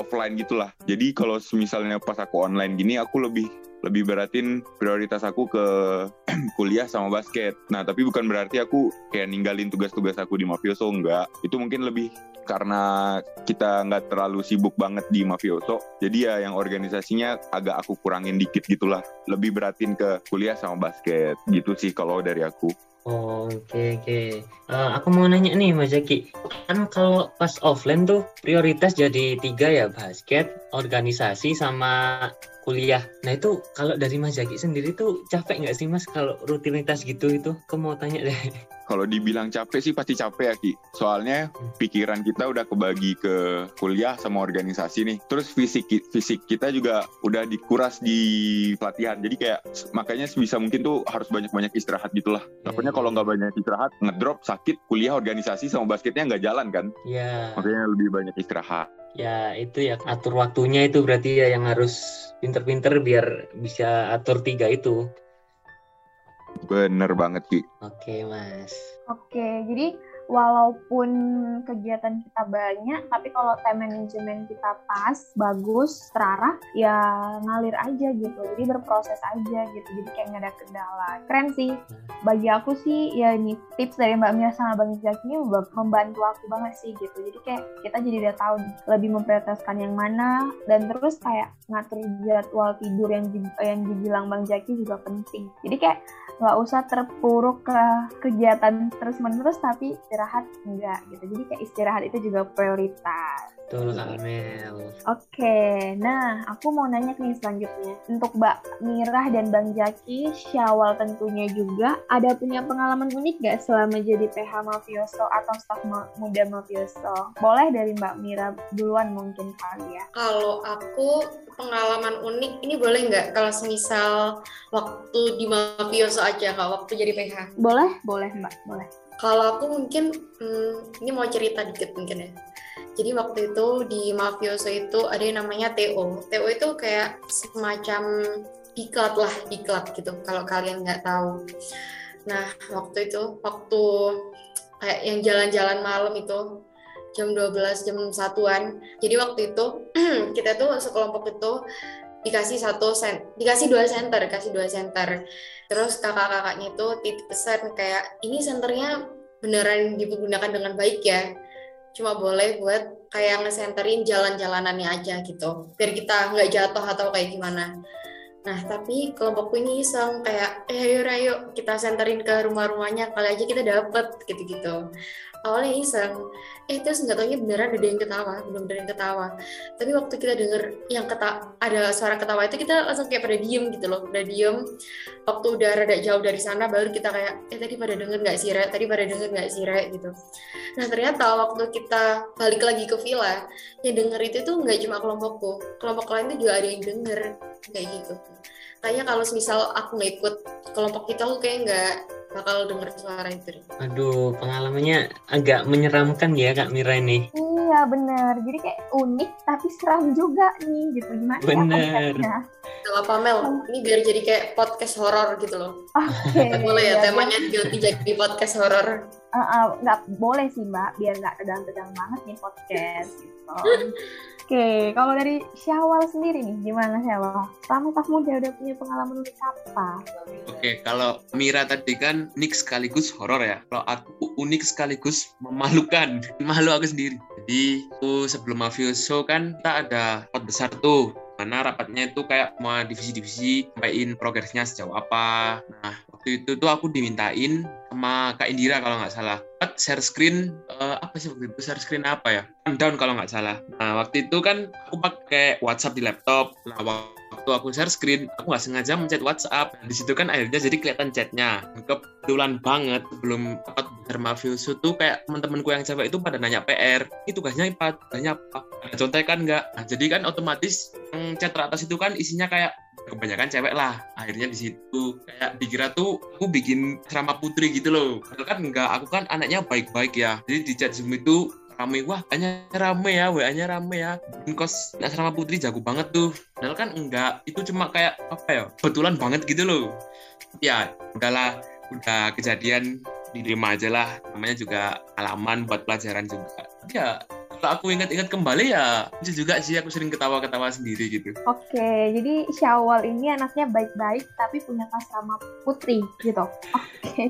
[SPEAKER 4] offline gitulah. Jadi kalau misalnya pas aku online gini aku lebih lebih beratin prioritas aku ke <clears throat> kuliah sama basket. Nah, tapi bukan berarti aku kayak ninggalin tugas-tugas aku di Mafioso, enggak. Itu mungkin lebih karena kita nggak terlalu sibuk banget di Mafioso. Jadi ya yang organisasinya agak aku kurangin dikit gitulah. Lebih beratin ke kuliah sama basket. Gitu sih kalau dari aku.
[SPEAKER 3] Oh, Oke oke. Eh, aku mau nanya nih Mas Jaki, kan kalau pas offline tuh prioritas jadi tiga ya basket, organisasi sama kuliah. Nah itu kalau dari Mas Jaki sendiri tuh capek nggak sih Mas kalau rutinitas gitu itu? Aku mau tanya deh. <laughs>
[SPEAKER 4] Kalau dibilang capek sih pasti capek ya Ki. Soalnya pikiran kita udah kebagi ke kuliah sama organisasi nih. Terus fisik fisik kita juga udah dikuras di pelatihan. Jadi kayak makanya sebisa mungkin tuh harus banyak-banyak istirahat gitulah. Takutnya kalau nggak banyak istirahat, ngedrop sakit, kuliah organisasi sama basketnya nggak jalan kan.
[SPEAKER 3] Ya,
[SPEAKER 4] Makanya lebih banyak istirahat.
[SPEAKER 3] Ya itu ya atur waktunya itu berarti ya yang harus pinter-pinter biar bisa atur tiga itu.
[SPEAKER 4] Bener banget Ki.
[SPEAKER 3] Oke Mas.
[SPEAKER 2] Oke, jadi walaupun kegiatan kita banyak, tapi kalau time management kita pas, bagus, terarah, ya ngalir aja gitu. Jadi berproses aja gitu. Jadi kayak nggak ada kendala. Keren sih. Bagi aku sih, ya ini tips dari Mbak Mia sama Bang Zaki ini memba- membantu aku banget sih gitu. Jadi kayak kita jadi udah tahu nih, lebih memprioritaskan yang mana, dan terus kayak ngatur jadwal tidur yang yang dibilang Bang Zaki juga penting. Jadi kayak nggak usah terpuruk ke kegiatan terus menerus tapi istirahat enggak gitu. Jadi kayak istirahat itu juga prioritas
[SPEAKER 3] Betul Kak Amel.
[SPEAKER 2] Oke, nah aku mau nanya nih selanjutnya. Untuk Mbak Mirah dan Bang Jaki, Syawal tentunya juga, ada punya pengalaman unik gak selama jadi PH Mafioso atau staf muda Mafioso? Boleh dari Mbak Mirah duluan mungkin kali ya.
[SPEAKER 5] Kalau aku pengalaman unik, ini boleh nggak kalau semisal waktu di Mafioso aja, nggak waktu jadi PH?
[SPEAKER 2] Boleh? Boleh Mbak, boleh.
[SPEAKER 5] Kalau aku mungkin, hmm, ini mau cerita dikit mungkin ya. Jadi waktu itu di Mafioso itu ada yang namanya TO. TO itu kayak semacam diklat lah, diklat gitu. Kalau kalian nggak tahu. Nah waktu itu, waktu kayak yang jalan-jalan malam itu jam 12 jam satuan. Jadi waktu itu <clears throat> kita tuh sekelompok itu dikasih satu sen, dikasih dua center, dikasih dua center. Terus kakak-kakaknya itu titip pesan kayak ini senternya beneran digunakan dengan baik ya. Cuma boleh buat kayak ngesenterin jalan-jalanannya aja gitu. Biar kita nggak jatuh atau kayak gimana. Nah, tapi kelompokku ini iseng kayak, eh ayo ayo kita senterin ke rumah-rumahnya, kali aja kita dapet gitu-gitu. Awalnya iseng, eh terus nggak taunya beneran ada yang ketawa, bener-bener yang ketawa. Tapi waktu kita denger yang keta ada suara ketawa itu kita langsung kayak pada diem gitu loh, pada diem. Waktu udah rada jauh dari sana baru kita kayak, eh tadi pada denger nggak sih? Tadi pada denger nggak sih Re? gitu. Nah ternyata waktu kita balik lagi ke villa, yang denger itu tuh nggak cuma kelompokku, kelompok lain tuh juga ada yang denger kayak gitu. Kayaknya kalau misal aku nggak ikut kelompok kita, aku kayak nggak bakal denger suara itu. deh.
[SPEAKER 3] Aduh, pengalamannya agak menyeramkan ya Kak Mira ini.
[SPEAKER 2] Iya bener, jadi kayak unik tapi seram juga nih gitu. Gimana ya
[SPEAKER 3] Bener.
[SPEAKER 2] konsepnya?
[SPEAKER 5] Gak apa Mel, ini biar jadi kayak podcast horor gitu loh.
[SPEAKER 2] Oke. <laughs>
[SPEAKER 5] Boleh ya
[SPEAKER 2] iya,
[SPEAKER 5] temanya diganti jadi podcast horor.
[SPEAKER 2] Uh, uh, nggak boleh sih mbak biar nggak tegang-tegang banget nih podcast gitu. Oke, kalau dari Syawal sendiri nih gimana Syawal? Kamu tak muda udah punya pengalaman unik apa?
[SPEAKER 6] Oke, kalau Mira tadi kan unik sekaligus horor ya. Kalau aku unik sekaligus memalukan. <laughs> Malu aku sendiri. Jadi, aku sebelum mafioso kan kita ada rapat besar tuh. Mana rapatnya itu kayak semua divisi-divisi sampaiin progresnya sejauh apa. Nah, waktu itu tuh aku dimintain sama Kak Indira kalau nggak salah. Buat share screen, eh, apa sih waktu itu share screen apa ya? Rundown kalau nggak salah. Nah, waktu itu kan aku pakai WhatsApp di laptop. Nah, waktu aku share screen, aku nggak sengaja mencet WhatsApp. Di situ kan akhirnya jadi kelihatan chatnya. Kebetulan banget sebelum dapat besar mafioso tuh kayak teman-temanku yang cewek itu pada nanya PR. Ini tugasnya apa? Tugasnya apa? Ada contekan nggak? Nah, jadi kan otomatis yang chat teratas itu kan isinya kayak kebanyakan cewek lah akhirnya di situ. Kayak dikira tuh aku bikin asrama putri gitu loh. Padahal kan enggak aku kan anaknya baik-baik ya. Jadi di chat zoom itu rame wah hanya rame ya wa nya rame ya. Kos asrama putri jago banget tuh. Padahal kan enggak itu cuma kayak apa ya kebetulan banget gitu loh. Ya enggak lah udah kejadian diterima aja lah. Namanya juga alaman buat pelajaran juga. Ya kalau aku ingat-ingat kembali ya lucu juga sih aku sering ketawa-ketawa sendiri gitu
[SPEAKER 2] Oke, jadi Syawal ini anaknya baik-baik tapi punya asrama putri gitu. Oke.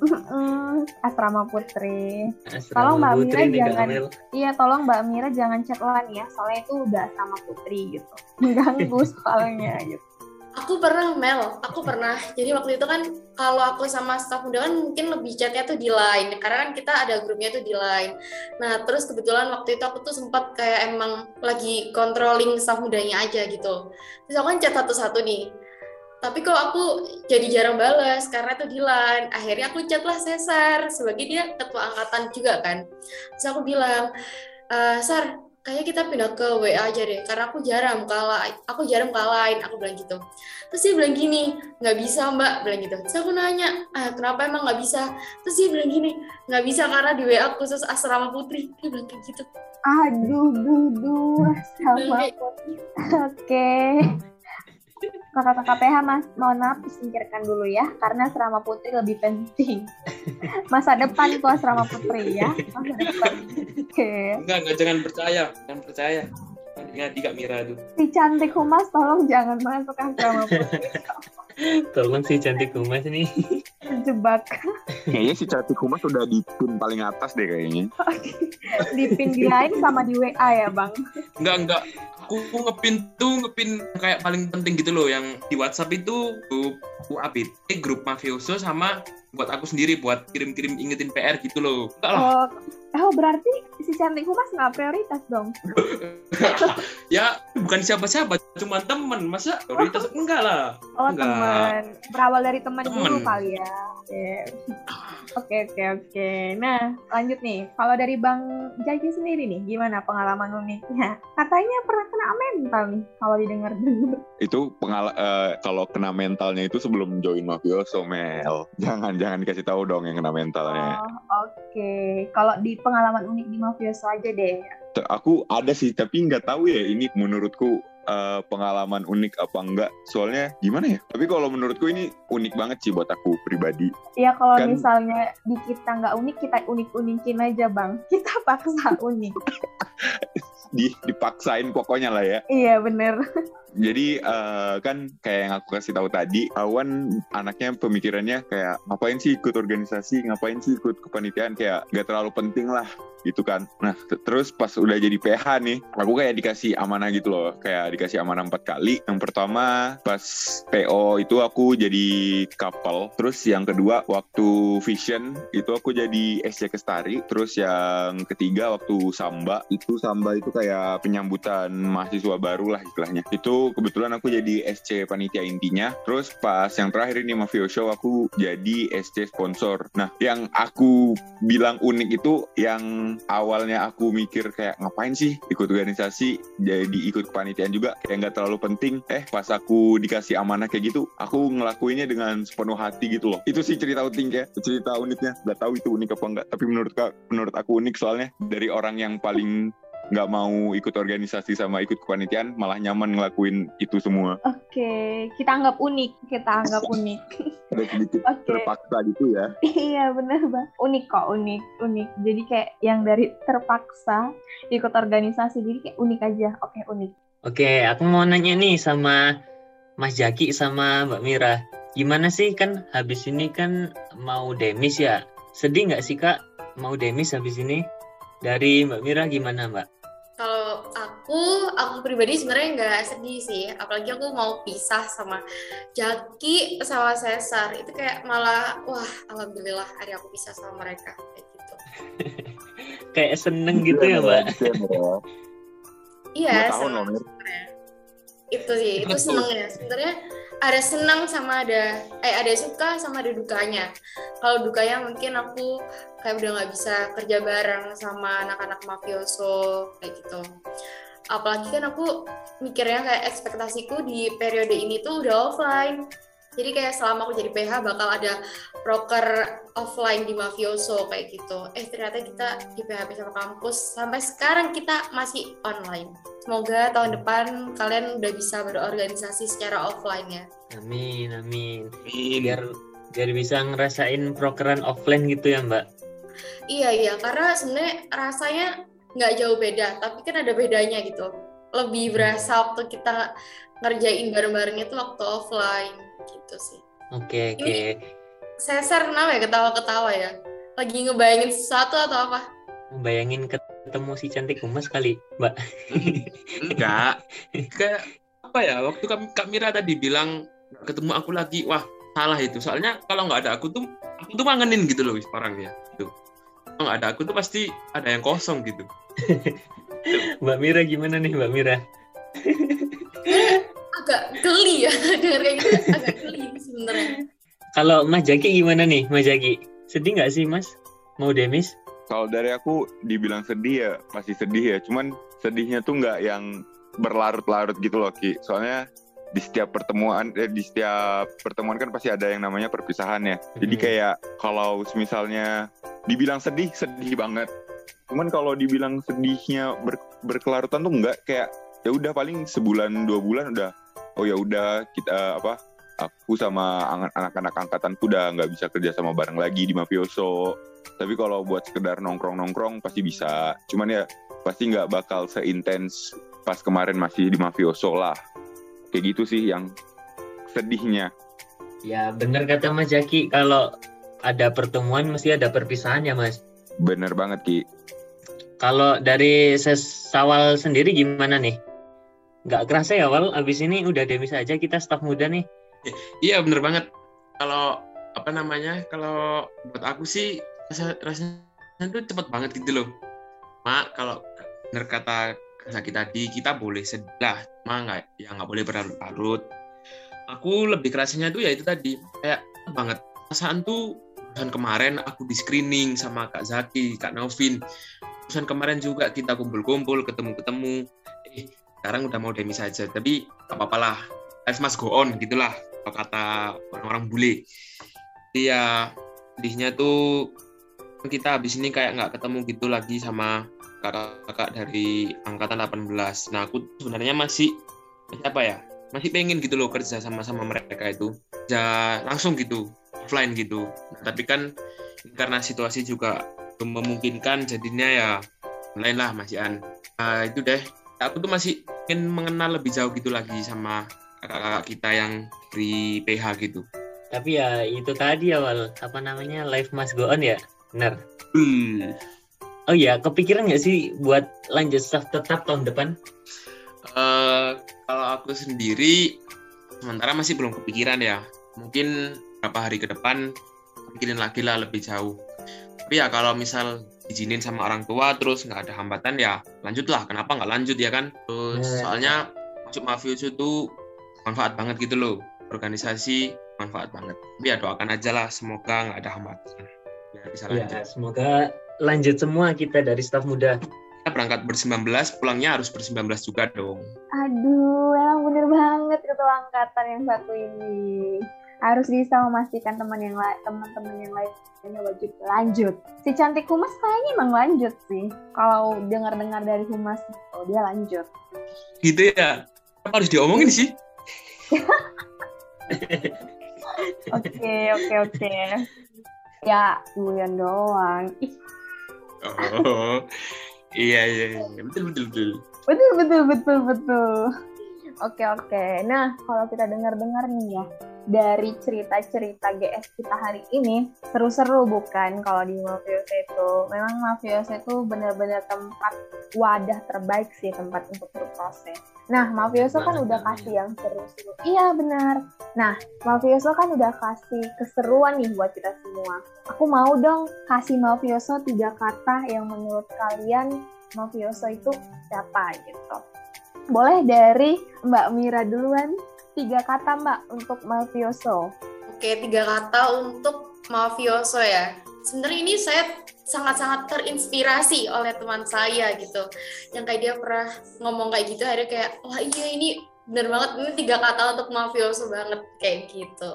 [SPEAKER 2] Mm-mm, asrama putri. Tolong, Mbak
[SPEAKER 3] Asrama Putri
[SPEAKER 2] Mira, jangan-. Iya, tolong Mbak Mira jangan chat ya, soalnya itu udah asrama putri gitu. Mengganggu soalnya gitu.
[SPEAKER 5] Aku pernah Mel, aku pernah. Jadi waktu itu kan kalau aku sama staff muda kan mungkin lebih chatnya tuh di line, karena kan kita ada grupnya tuh di line. Nah terus kebetulan waktu itu aku tuh sempat kayak emang lagi controlling staff mudanya aja gitu. Terus aku kan chat satu-satu nih. Tapi kok aku jadi jarang balas karena tuh di line. Akhirnya aku chat lah Cesar sebagai dia ketua angkatan juga kan. Terus aku bilang, "Eh, Sar, kayaknya kita pindah ke WA aja deh karena aku jarang kalah aku jarang kalahin aku bilang gitu. Terus dia bilang gini nggak bisa mbak bilang gitu. Terus aku nanya ah, kenapa emang nggak bisa? Terus dia bilang gini nggak bisa karena di WA khusus asrama putri. Dia bilang kayak gitu.
[SPEAKER 2] Aduh, duh, duh, asrama putri. <laughs> Oke. Kakak-kakak PH, mas, mohon maaf disingkirkan dulu ya, karena asrama putri lebih penting. <laughs> Masa depan tuh asrama putri ya, masa depan. Oke.
[SPEAKER 6] Enggak, enggak jangan percaya, jangan percaya. Ingat Kak Mira tuh.
[SPEAKER 2] Si cantik humas tolong jangan masuk asrama putri. <laughs>
[SPEAKER 3] Tolong si cantik humas nih.
[SPEAKER 2] Terjebak.
[SPEAKER 4] Kayaknya si cantik humas udah di pin paling atas deh kayaknya.
[SPEAKER 2] Dipin <laughs> di lain sama di WA ya bang.
[SPEAKER 6] Enggak, enggak. Aku ngepin tuh, ngepin kayak paling penting gitu loh. Yang di WhatsApp itu grup UAPT, grup mafioso sama buat aku sendiri buat kirim-kirim ingetin PR gitu loh. Enggak lah.
[SPEAKER 2] Oh, oh berarti si cantik humas nggak prioritas dong. <laughs>
[SPEAKER 6] ya bukan siapa-siapa, cuma temen. Masa prioritas enggak lah.
[SPEAKER 2] Oh
[SPEAKER 6] Enggak.
[SPEAKER 2] teman, berawal dari teman
[SPEAKER 6] Temen.
[SPEAKER 2] dulu kali ya. Oke. Oke oke oke. Nah lanjut nih, kalau dari Bang Jaki sendiri nih, gimana pengalaman uniknya? Katanya pernah kena mental nih, kalau didengar dengar.
[SPEAKER 4] Itu pengal eh, kalau kena mentalnya itu sebelum join mafioso Mel. Jangan jangan dikasih tahu dong yang kena mentalnya.
[SPEAKER 2] Oh oke. Kalau di pengalaman unik di mafioso aja deh.
[SPEAKER 4] Aku ada sih tapi nggak tahu ya ini menurutku eh, pengalaman unik apa enggak. Soalnya gimana ya? Tapi kalau menurutku ini unik banget sih buat aku pribadi.
[SPEAKER 2] Ya kalau
[SPEAKER 4] Kan-
[SPEAKER 2] misalnya di kita nggak unik, kita unik-unikin aja bang. <laughs> Kita paksa unik. <laughs>
[SPEAKER 4] Di dipaksain pokoknya lah ya.
[SPEAKER 2] iya bener.
[SPEAKER 4] Jadi eh, kan kayak yang aku kasih tahu tadi, Awan anaknya pemikirannya kayak ngapain sih ikut organisasi, ngapain sih ikut kepanitiaan kayak gak terlalu penting lah gitu kan. Nah terus pas udah jadi PH nih, aku kayak dikasih amanah gitu loh, kayak dikasih amanah empat kali. Yang pertama pas PO itu aku jadi kapal, terus yang kedua waktu Vision itu aku jadi SC Kestari, terus yang ketiga waktu Samba itu Samba itu kayak penyambutan mahasiswa baru lah istilahnya. Itu kebetulan aku jadi SC panitia intinya. Terus pas yang terakhir ini Mafio Show aku jadi SC sponsor. Nah, yang aku bilang unik itu yang awalnya aku mikir kayak ngapain sih ikut organisasi jadi ikut kepanitiaan juga kayak nggak terlalu penting. Eh pas aku dikasih amanah kayak gitu, aku ngelakuinnya dengan sepenuh hati gitu loh. Itu sih cerita unik ya, cerita uniknya. Gak tahu itu unik apa enggak, tapi menurut menurut aku unik soalnya dari orang yang paling nggak mau ikut organisasi sama ikut kepanitiaan malah nyaman ngelakuin itu semua
[SPEAKER 2] Oke, kita anggap unik. Kita anggap unik. <laughs>
[SPEAKER 4] ada sedikit
[SPEAKER 2] Oke.
[SPEAKER 4] terpaksa gitu ya
[SPEAKER 2] iya bener bang. Unik kok, unik, unik. Jadi kayak yang dari terpaksa ikut organisasi, jadi kayak unik aja. Oke, unik.
[SPEAKER 3] Oke, aku mau nanya nih sama Mas Jaki sama Mbak Mira. Gimana sih kan habis ini kan mau demis ya? Sedih nggak sih kak mau demis habis ini? Dari Mbak Mira gimana Mbak?
[SPEAKER 5] Kalau aku, aku pribadi sebenarnya nggak sedih sih. Apalagi aku mau pisah sama Jaki sama Cesar. Itu kayak malah, wah alhamdulillah hari aku pisah sama mereka. Kayak gitu. <laughs>
[SPEAKER 3] Kayak seneng gitu ya Mbak?
[SPEAKER 5] Iya,
[SPEAKER 4] tahun
[SPEAKER 5] seneng. Itu sih, itu
[SPEAKER 6] Betul.
[SPEAKER 5] senengnya. Sebenarnya ada senang sama ada, eh ada suka sama ada dukanya. Kalau dukanya mungkin aku kayak udah nggak bisa kerja bareng sama anak-anak mafioso kayak gitu. Apalagi kan aku mikirnya kayak ekspektasiku di periode ini tuh udah offline. Jadi kayak selama aku jadi PH bakal ada proker offline di mafioso kayak gitu. Eh ternyata kita di PHP sama kampus sampai sekarang kita masih online. Semoga tahun depan kalian udah bisa berorganisasi secara offline ya.
[SPEAKER 3] Amin, amin.
[SPEAKER 6] Amin.
[SPEAKER 3] Biar biar bisa ngerasain prokeran offline gitu ya Mbak?
[SPEAKER 5] Iya iya karena sebenarnya rasanya nggak jauh beda, tapi kan ada bedanya gitu. Lebih berasa waktu kita ngerjain bareng-bareng itu waktu offline gitu sih.
[SPEAKER 3] Oke, oke.
[SPEAKER 5] Cesar kenapa ya ketawa-ketawa ya? Lagi ngebayangin sesuatu atau apa?
[SPEAKER 3] Bayangin ketemu si cantik humas kali, Mbak. <laughs>
[SPEAKER 6] Enggak. Kayak apa ya? Waktu Kak, Kak Mira tadi bilang ketemu aku lagi, wah salah itu. Soalnya kalau nggak ada aku tuh, aku tuh kangenin gitu loh orangnya. Gitu. Kalau nggak ada aku tuh pasti ada yang kosong gitu. <laughs>
[SPEAKER 3] Mbak Mira gimana nih Mbak Mira?
[SPEAKER 5] Agak geli ya, <laughs> denger kayak gitu agak sebenarnya.
[SPEAKER 3] Kalau Mas Jaki gimana nih Mas Jaki? Sedih nggak sih Mas? Mau demis?
[SPEAKER 4] kalau dari aku dibilang sedih ya masih sedih ya cuman sedihnya tuh nggak yang berlarut-larut gitu loh Ki soalnya di setiap pertemuan eh, di setiap pertemuan kan pasti ada yang namanya perpisahan ya jadi
[SPEAKER 3] Mhm.
[SPEAKER 4] kayak kalau misalnya dibilang sedih sedih banget cuman kalau dibilang sedihnya ber- berkelarutan tuh enggak kayak ya udah paling sebulan dua bulan udah oh ya udah kita apa aku sama anak-anak angkatanku udah nggak bisa kerja sama bareng lagi di mafioso tapi kalau buat sekedar nongkrong-nongkrong pasti bisa cuman ya pasti nggak bakal seintens pas kemarin masih di mafioso lah kayak gitu sih yang sedihnya
[SPEAKER 3] Ya bener kata Mas Jaki kalau ada pertemuan mesti ada perpisahan ya Mas.
[SPEAKER 4] bener banget ki
[SPEAKER 3] Kalau dari ses Sawal sendiri gimana nih? Nggak kerasa ya Wal, abis ini udah demis aja kita staf muda nih.
[SPEAKER 6] Iya bener banget. Kalau apa namanya kalau buat aku sih rasa rasanya tuh cepet banget gitu loh mak kalau bener kata sakit tadi kita boleh sedih lah cuma nggak ya nggak boleh berlarut-larut aku lebih kerasanya tuh ya itu tadi kayak banget perasaan tuh dan kemarin aku di screening sama Kak Zaki, Kak Novin. Terusan kemarin juga kita kumpul-kumpul, ketemu-ketemu. Eh, sekarang udah mau demi saja. Tapi gak apa-apa lah. Life must go on, gitulah. Kalau kata orang-orang bule. Jadi ya, sedihnya tuh kita habis ini kayak nggak ketemu gitu lagi sama kakak-kakak dari angkatan 18. Nah, aku sebenarnya masih, masih apa ya? Masih pengen gitu loh kerja sama-sama mereka itu. Ya langsung gitu offline gitu. Nah, tapi kan karena situasi juga memungkinkan jadinya ya lain lah Mas Ian. Nah, itu deh. Aku tuh masih ingin mengenal lebih jauh gitu lagi sama kakak-kakak kita yang di PH gitu.
[SPEAKER 3] Tapi ya itu tadi awal apa namanya life must go on ya, benar.
[SPEAKER 6] Hmm.
[SPEAKER 3] Oh iya, kepikiran nggak sih buat lanjut staff tetap tahun depan?
[SPEAKER 6] Uh, kalau aku sendiri sementara masih belum kepikiran ya. Mungkin beberapa hari ke depan pikirin lagi lah lebih jauh tapi ya kalau misal izinin sama orang tua terus nggak ada hambatan ya lanjutlah kenapa nggak lanjut ya kan terus
[SPEAKER 3] Ya.
[SPEAKER 6] soalnya masuk mafioso itu manfaat banget gitu loh organisasi manfaat banget tapi ya doakan aja lah semoga nggak ada hambatan biar bisa
[SPEAKER 3] Ya,
[SPEAKER 6] lanjut
[SPEAKER 3] semoga lanjut semua kita dari staff muda.
[SPEAKER 6] kita berangkat ber-19 pulangnya harus ber-19 juga dong
[SPEAKER 2] Aduh, emang bener banget ketua angkatan yang satu ini. Harus bisa memastikan teman yang lain, teman-teman yang lainnya wajib lanjut. Si cantik humas kayaknya emang lanjut sih. Kalau dengar-dengar dari humas, oh dia lanjut.
[SPEAKER 6] gitu ya Kenapa harus diomongin sih
[SPEAKER 2] Oke, oke, oke. Ya, kemudian doang.
[SPEAKER 6] Oh iya iya iya. betul betul betul
[SPEAKER 2] betul, betul, betul, betul. Oke, oke. Nah, kalau kita dengar-dengar nih ya, dari cerita-cerita GS kita hari ini, seru-seru bukan kalau di Mafioso itu. Memang Mafioso itu benar-benar tempat wadah terbaik sih, tempat untuk berproses. Nah, Mafioso kan udah
[SPEAKER 3] Kak.
[SPEAKER 2] kasih yang seru-seru. Iya, benar. Nah, Mafioso kan udah kasih keseruan nih buat kita semua. Aku mau dong kasih Mafioso tiga kata yang menurut kalian Mafioso itu siapa gitu. Boleh dari Mbak Mira duluan. Tiga kata Mbak untuk Mafioso.
[SPEAKER 5] Oke, tiga kata untuk mafioso ya. Sebenarnya ini saya sangat-sangat terinspirasi oleh teman saya gitu. Yang kayak dia pernah ngomong kayak gitu, ada kayak, wah iya ini bener banget, ini tiga kata untuk mafioso banget, kayak gitu.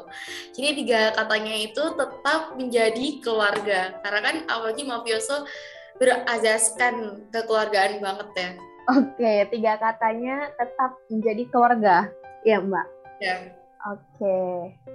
[SPEAKER 5] Jadi tiga katanya itu tetap menjadi keluarga. Karena kan apalagi mafioso berazaskan kekeluargaan banget ya.
[SPEAKER 2] Oke, tiga katanya tetap menjadi keluarga. Iya Mbak.
[SPEAKER 5] Ya.
[SPEAKER 2] Oke.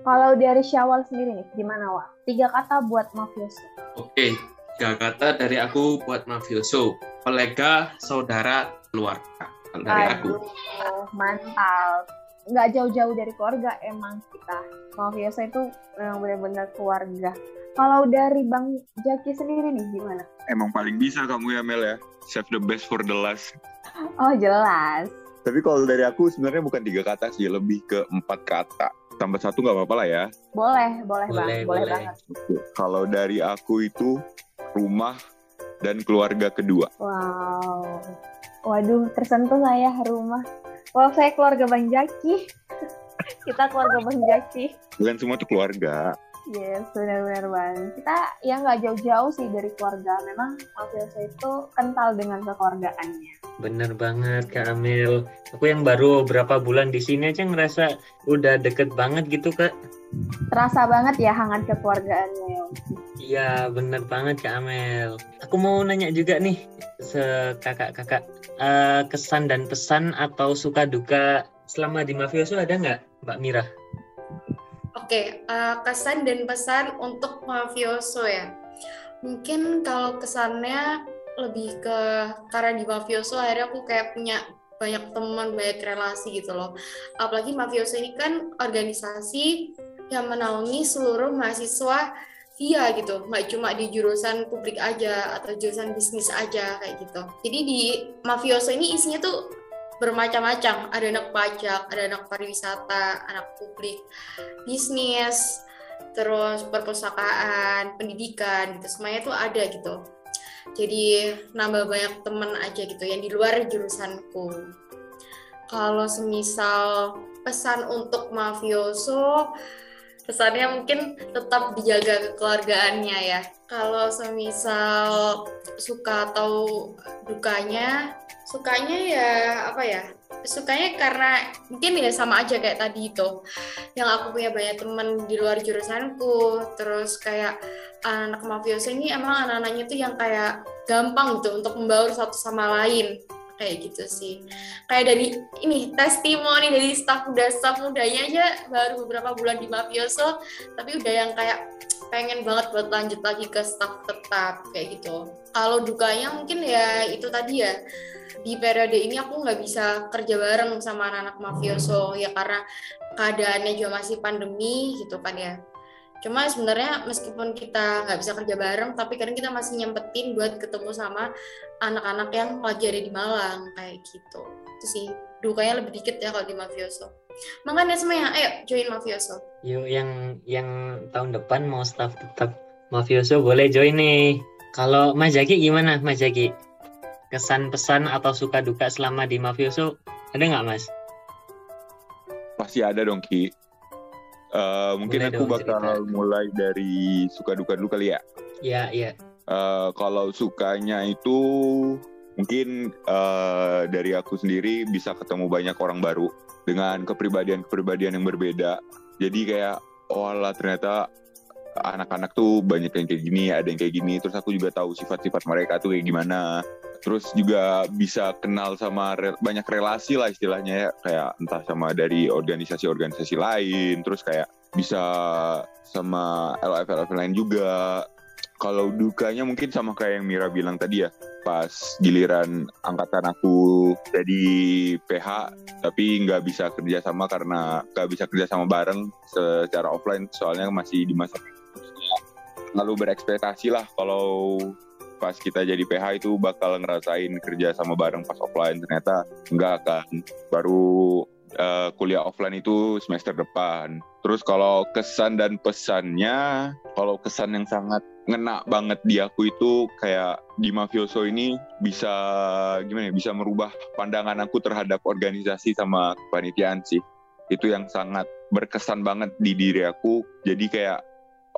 [SPEAKER 2] Kalau dari Syawal sendiri nih, gimana Wak? Tiga kata buat Mafioso.
[SPEAKER 6] Oke, tiga kata dari aku buat mafioso. Kolega, saudara, keluarga. Dari aku.
[SPEAKER 2] Aduh, mantap. Nggak jauh-jauh dari keluarga emang kita. Mafioso itu memang benar-benar keluarga. Kalau dari Bang Jaki sendiri nih, gimana?
[SPEAKER 4] Emang paling bisa kamu ya Mel ya. Save the best for the last.
[SPEAKER 2] Oh jelas.
[SPEAKER 4] Tapi kalau dari aku sebenarnya bukan tiga kata sih, lebih ke empat kata. Tambah satu nggak apa-apa lah ya.
[SPEAKER 2] Boleh, boleh, Bang.
[SPEAKER 3] Boleh,
[SPEAKER 2] Boleh,
[SPEAKER 3] boleh.
[SPEAKER 2] banget.
[SPEAKER 4] Kalau dari aku itu rumah dan keluarga kedua.
[SPEAKER 2] Wow. Waduh, tersentuh saya rumah. Wah, saya keluarga Bang Jaki. <laughs> Kita keluarga Bang Jaki.
[SPEAKER 4] Bukan semua tuh keluarga.
[SPEAKER 2] Yes, benar-benar Bang. Kita ya nggak jauh-jauh sih dari keluarga. Memang mafioso itu kental dengan kekeluargaannya.
[SPEAKER 3] Bener banget Kak Amel. Aku yang baru berapa bulan di sini aja ngerasa udah deket banget gitu Kak.
[SPEAKER 2] Terasa banget ya hangat kekeluargaannya. ya.
[SPEAKER 3] Iya bener banget Kak Amel. Aku mau nanya juga nih se kakak-kakak eh, kesan dan pesan atau suka duka selama di mafioso ada nggak Mbak Mira?
[SPEAKER 5] Oke, eh, kesan dan pesan untuk mafioso ya. Mungkin kalau kesannya lebih ke karena di mafioso akhirnya aku kayak punya banyak teman, banyak relasi gitu loh. Apalagi mafioso ini kan organisasi yang menaungi seluruh mahasiswa via gitu, nggak cuma di jurusan publik aja atau jurusan bisnis aja kayak gitu. Jadi di mafioso ini isinya tuh bermacam-macam. Ada anak pajak, ada anak pariwisata, anak publik, bisnis, terus perpustakaan, pendidikan gitu semuanya tuh ada gitu. Jadi nambah banyak temen aja gitu yang di luar jurusanku. Kalau semisal pesan untuk mafioso, pesannya mungkin tetap dijaga kekeluargaannya ya. Kalau semisal suka atau dukanya, sukanya ya apa ya? Sukanya karena mungkin ya sama aja kayak tadi itu. Yang aku punya banyak temen di luar jurusanku, terus kayak anak mafioso ini emang anak-anaknya tuh yang kayak gampang gitu untuk membaur satu sama lain. Kayak gitu sih. Kayak dari ini testimoni dari staff muda staff mudanya aja baru beberapa bulan di mafioso tapi udah yang kayak pengen banget buat lanjut lagi ke staff tetap kayak gitu. Kalau dukanya mungkin ya itu tadi ya di periode ini aku nggak bisa kerja bareng sama anak-anak mafioso ya karena keadaannya juga masih pandemi gitu kan ya Cuma sebenarnya meskipun kita nggak bisa kerja bareng, tapi kadang kita masih nyempetin buat ketemu sama anak-anak yang lagi ada di Malang kayak gitu. Itu sih dukanya lebih dikit ya kalau di mafioso. Makanya semuanya, ayo join mafioso.
[SPEAKER 3] Yuk yang yang tahun depan mau staff tetap mafioso boleh join nih. Kalau Mas Jaki gimana Mas Jaki? Kesan pesan atau suka duka selama di mafioso ada nggak Mas?
[SPEAKER 4] Pasti ada dong Ki. Uh, mungkin
[SPEAKER 3] Boleh
[SPEAKER 4] aku
[SPEAKER 3] dong
[SPEAKER 4] bakal
[SPEAKER 3] cerita.
[SPEAKER 4] mulai dari suka duka dulu kali ya.
[SPEAKER 3] Iya iya.
[SPEAKER 4] Eh, kalau sukanya itu mungkin eh, dari aku sendiri bisa ketemu banyak orang baru dengan kepribadian-kepribadian yang berbeda. Jadi kayak oh alah ternyata anak-anak tuh banyak yang kayak gini, ada yang kayak gini. Terus aku juga tahu sifat-sifat mereka tuh kayak gimana. Terus juga bisa kenal sama re- banyak relasi lah istilahnya ya, kayak entah sama dari organisasi-organisasi lain, terus kayak bisa sama LF-LF lain juga. Kalau dukanya mungkin sama kayak yang Mira bilang tadi ya pas giliran angkatan aku jadi PH tapi nggak bisa kerja sama karena nggak bisa kerja sama bareng secara offline soalnya masih di masa lalu berekspektasi lah kalau pas kita jadi PH itu bakal ngerasain kerja sama bareng pas offline. Ternyata enggak kan. Baru eh, kuliah offline itu semester depan. Terus kalau kesan dan pesannya kalau kesan yang sangat ngena banget di aku itu kayak di mafioso ini bisa gimana ya bisa merubah pandangan aku terhadap organisasi sama kepanitiaan sih. Itu yang sangat berkesan banget di diri aku. Jadi kayak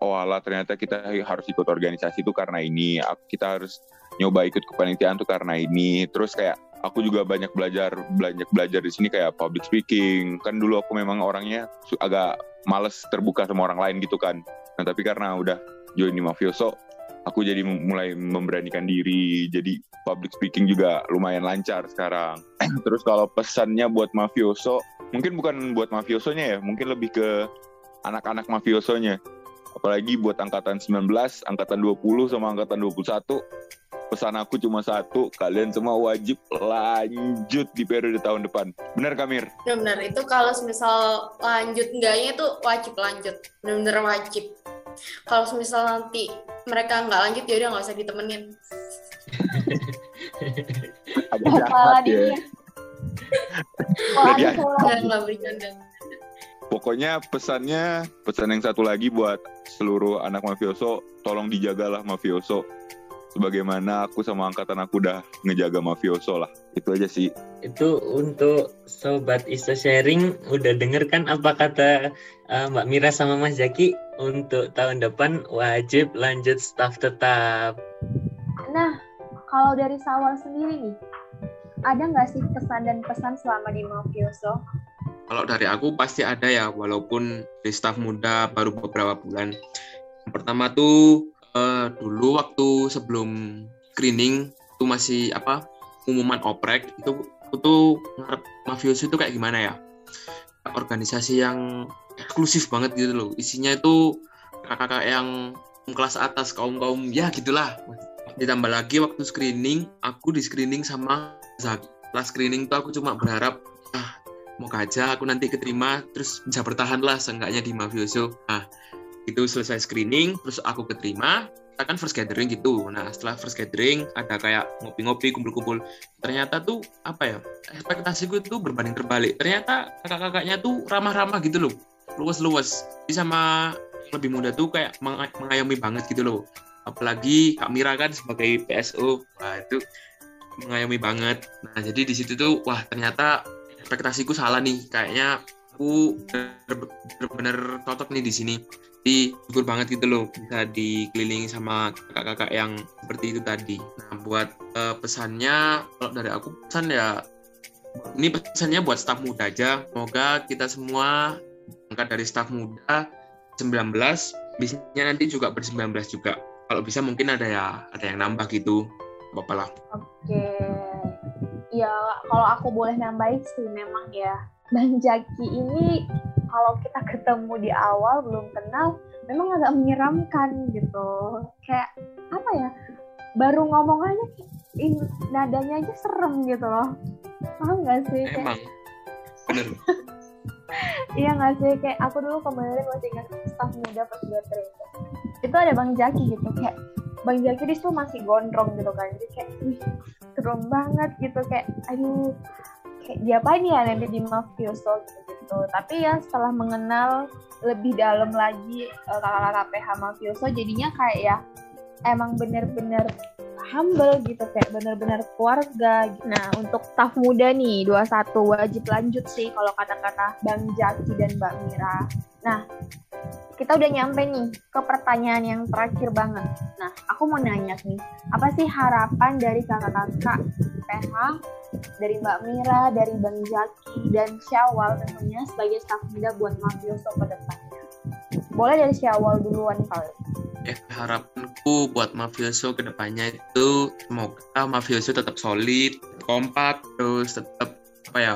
[SPEAKER 4] oh alah ternyata kita harus ikut organisasi itu karena ini. Kita harus nyoba ikut kepanitiaan tuh karena ini. Terus kayak aku juga banyak belajar banyak belajar di sini kayak public speaking. Kan dulu aku memang orangnya agak males terbuka sama orang lain gitu kan. Nah tapi karena udah join di mafioso aku jadi mulai memberanikan diri. Jadi public speaking juga lumayan lancar sekarang. <clears throat> Terus kalau pesannya buat mafioso mungkin bukan buat mafiosonya ya mungkin lebih ke anak-anak mafiosonya apalagi buat angkatan 19 angkatan 20 sama angkatan 21 pesan aku cuma satu kalian semua wajib lanjut di periode tahun depan benar Kamir
[SPEAKER 5] Benar-benar itu kalau misal lanjut enggaknya itu wajib lanjut, benar-benar wajib. Kalau misal nanti mereka nggak lanjut ya udah nggak usah ditemenin. <laughs>
[SPEAKER 2] Kepala
[SPEAKER 4] jahat ya Jadi
[SPEAKER 2] ada
[SPEAKER 5] bercanda.
[SPEAKER 4] Pokoknya pesannya, pesan yang satu lagi buat seluruh anak mafioso, tolong dijagalah mafioso. Sebagaimana aku sama angkatan aku udah ngejaga mafioso lah. Itu aja sih.
[SPEAKER 3] Itu untuk sobat iso sharing udah denger kan apa kata eh, Mbak Mira sama Mas Jaki untuk tahun depan wajib lanjut staff tetap.
[SPEAKER 2] Nah, kalau dari Sawal sendiri nih, ada nggak sih kesan dan pesan selama di Mafioso?
[SPEAKER 6] Kalau dari aku pasti ada ya, walaupun di staf muda baru beberapa bulan. Yang pertama tuh eh, dulu waktu sebelum screening itu masih apa pengumuman oprek itu aku tuh itu kayak gimana ya? Organisasi yang eksklusif banget gitu loh. Isinya itu kakak-kakak yang kelas atas kaum kaum ya gitulah. Ditambah lagi waktu screening aku di screening sama Zaki. Setelah screening tuh aku cuma berharap moga aja aku nanti keterima terus bisa bertahan lah seenggaknya di mafioso. Nah itu selesai screening terus aku keterima. Kita kan first gathering gitu. Nah setelah first gathering ada kayak ngopi-ngopi kumpul-kumpul. Ternyata tuh apa ya ekspektasiku itu berbanding terbalik. Ternyata kakak-kakaknya tuh ramah-ramah gitu loh. Luwes-luwes Jadi sama lebih muda tuh kayak meng mengayomi banget gitu loh. Apalagi Kak Mira kan sebagai PSO wah itu mengayomi banget. Nah jadi di situ tuh wah ternyata ekspektasiku salah nih. Kayaknya aku bener-bener cocok nih di sini. Jadi syukur banget gitu loh bisa dikelilingi sama kakak-kakak yang seperti itu tadi. Nah buat uh, pesannya kalau dari aku pesan ya ini pesannya buat staf muda aja. Semoga kita semua angkat dari staf muda 19 bisnisnya nanti juga ber-19 juga. Kalau bisa mungkin ada ya ada yang nambah gitu. Bapak lah.
[SPEAKER 2] Oke ya kalau aku boleh nambahin sih memang ya Bang Jaki ini kalau kita ketemu di awal belum kenal memang agak menyeramkan gitu. Kayak apa ya baru ngomong aja in, nadanya aja serem gitu loh. Paham gak sih?
[SPEAKER 6] Emang. Bener. <laughs>
[SPEAKER 2] Iya gak sih? Kayak aku dulu kemarin masih ingat staff muda pas gue itu itu ada bang Jaki gitu kayak bang Jaki di situ masih gondrong gitu kan. Jadi kayak serem banget gitu kayak aduh kayak diapain ya nanti di mafioso gitu gitu. Tapi ya setelah mengenal lebih dalam lagi uh, kakak-kakak PH mafioso jadinya kayak ya emang bener-bener humble gitu kayak bener-bener keluarga nah untuk staff muda nih 21 wajib lanjut sih kalau kata-kata Bang Jaki dan Mbak Mira nah kita udah nyampe nih ke pertanyaan yang terakhir banget. Nah, aku mau nanya nih, apa sih harapan dari kakak-kakak PH, dari Mbak Mira, dari Bang Jaki, dan Syawal tentunya sebagai staf muda buat Mafioso ke depannya? Boleh dari Syawal duluan kali.
[SPEAKER 6] Eh, harapanku buat Mafioso ke depannya itu semoga Mafioso tetap solid, kompak, terus tetap apa ya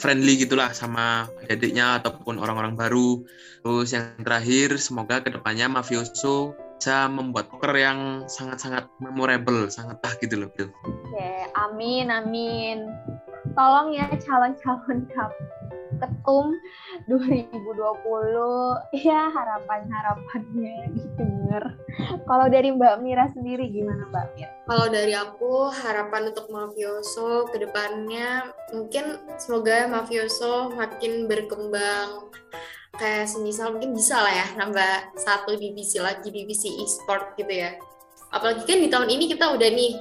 [SPEAKER 6] friendly gitulah sama adiknya ataupun orang-orang baru. Terus yang terakhir semoga ke depannya mafioso bisa membuat poker yang sangat-sangat memorable, sangat tah gitu loh.
[SPEAKER 2] Oke, amin, amin. Tolong ya calon-calon ketum 2020 ya harapan-harapannya didengar. Kalau dari Mbak Mira sendiri gimana Mbak Mira?
[SPEAKER 5] Kalau dari aku harapan untuk Mafioso ke depannya mungkin semoga Mafioso makin berkembang kayak semisal mungkin bisa lah ya nambah satu divisi lagi divisi e-sport gitu ya. Apalagi kan di tahun ini kita udah nih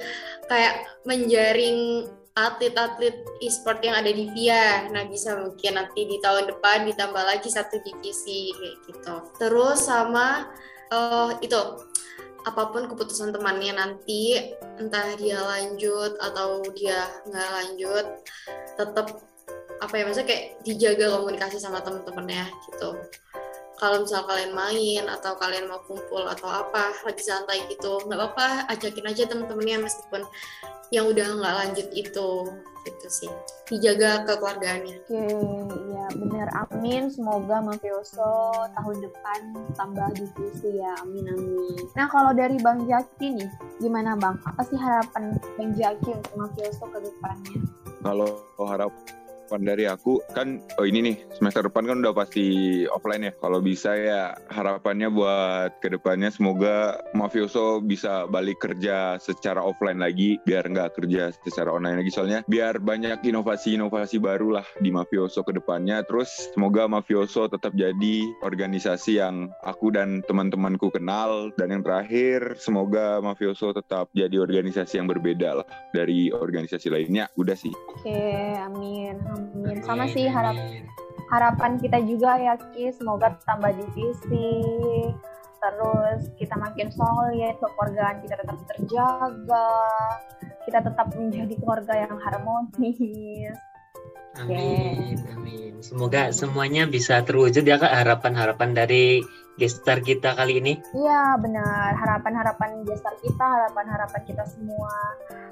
[SPEAKER 5] kayak menjaring atlet-atlet e-sport yang ada di VIA. Nah, bisa mungkin nanti di tahun depan ditambah lagi satu divisi kayak gitu. Terus sama uh, itu apa pun keputusan temannya nanti entah dia lanjut atau dia nggak lanjut tetap apa ya maksudnya kayak dijaga komunikasi sama teman-temannya gitu kalau misal kalian main atau kalian mau kumpul atau apa lagi santai gitu nggak apa-apa ajakin aja teman-temannya meskipun yang udah nggak lanjut itu gitu sih dijaga kekeluargaannya.
[SPEAKER 2] Oke, ya benar. Amin. Semoga Mafioso tahun depan tambah divisi ya. Amin amin. Nah kalau dari Bang Jaki nih, gimana Bang? Apa sih harapan Bang Jaki untuk Mafioso ke depannya?
[SPEAKER 4] Kalau harap harapan dari aku kan oh ini nih semester depan kan udah pasti offline ya. Kalau bisa ya harapannya buat ke depannya semoga mafioso bisa balik kerja secara offline lagi biar nggak kerja secara online lagi. Soalnya biar banyak inovasi-inovasi baru lah di mafioso ke depannya terus semoga mafioso tetap jadi organisasi yang aku dan teman-temanku kenal. Dan yang terakhir semoga mafioso tetap jadi organisasi yang berbeda lah dari organisasi lainnya. Udah sih.
[SPEAKER 2] Oke amin Amin. Sama sih harap harapan kita juga ya Ki, semoga tambah divisi. Terus kita makin solid, kekeluargaan kita tetap terjaga. Kita tetap menjadi keluarga yang harmonis.
[SPEAKER 3] Amin, amin. Semoga semuanya bisa terwujud ya kak harapan-harapan dari gestar kita kali ini.
[SPEAKER 2] Iya benar, harapan-harapan gestar kita, harapan-harapan kita semua,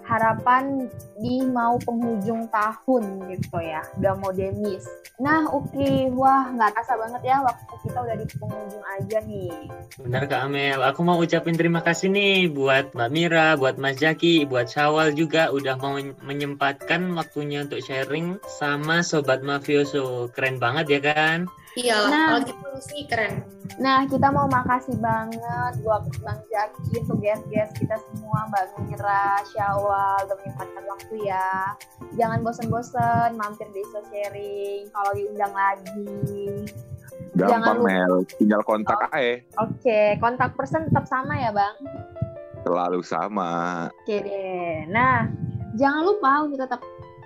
[SPEAKER 2] harapan di mau penghujung tahun gitu ya, udah mau demis. Nah Uki, wah nggak terasa banget ya waktu kita udah di penghujung aja nih.
[SPEAKER 3] Benar Kak Amel, aku mau ucapin terima kasih nih buat Mbak Mira, buat Mas Jaki, buat Syawal juga udah mau menyempatkan waktunya untuk sharing sama Sobat Mafioso. Keren banget ya kan?
[SPEAKER 5] Iya, nah, kalau gitu sih keren.
[SPEAKER 2] Nah, kita mau makasih banget buat Bang Jaki untuk guest-guest kita semua, Mbak Mira, Syawal, udah menyempatkan waktu ya. Jangan bosen-bosen, mampir di iso sharing kalau diundang lagi. lupa.
[SPEAKER 4] Gampang Mel, tinggal kontak aja.
[SPEAKER 2] Oke, kontak person tetap sama ya Bang?
[SPEAKER 4] Selalu sama.
[SPEAKER 2] Oke deh. Nah, jangan lupa untuk tetap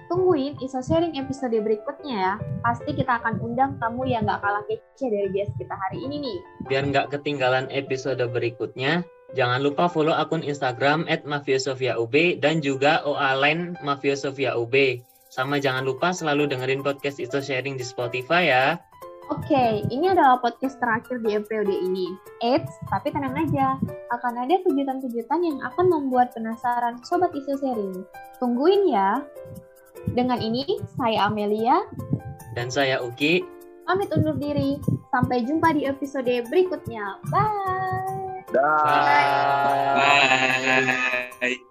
[SPEAKER 2] tungguin Iso Sharing episode berikutnya ya. Pasti kita akan undang tamu yang gak kalah kece dari guest kita hari ini nih.
[SPEAKER 3] Biar nggak ketinggalan episode berikutnya, jangan lupa follow akun Instagram @mafiosofiaub dan juga OA Line Mafiosofia UB. Sama jangan lupa selalu dengerin podcast Iso Sharing di Spotify ya.
[SPEAKER 2] Oke, ini adalah podcast terakhir di episode ini. Eits, tapi tenang aja, akan ada kejutan-kejutan yang akan membuat penasaran Sobat Isu Sharing. Tungguin ya. Dengan ini, saya Amelia,
[SPEAKER 3] Dan saya Uki.
[SPEAKER 2] pamit undur diri. Sampai jumpa di episode berikutnya. Bye!
[SPEAKER 4] Dah.
[SPEAKER 3] Bye.
[SPEAKER 6] Bye.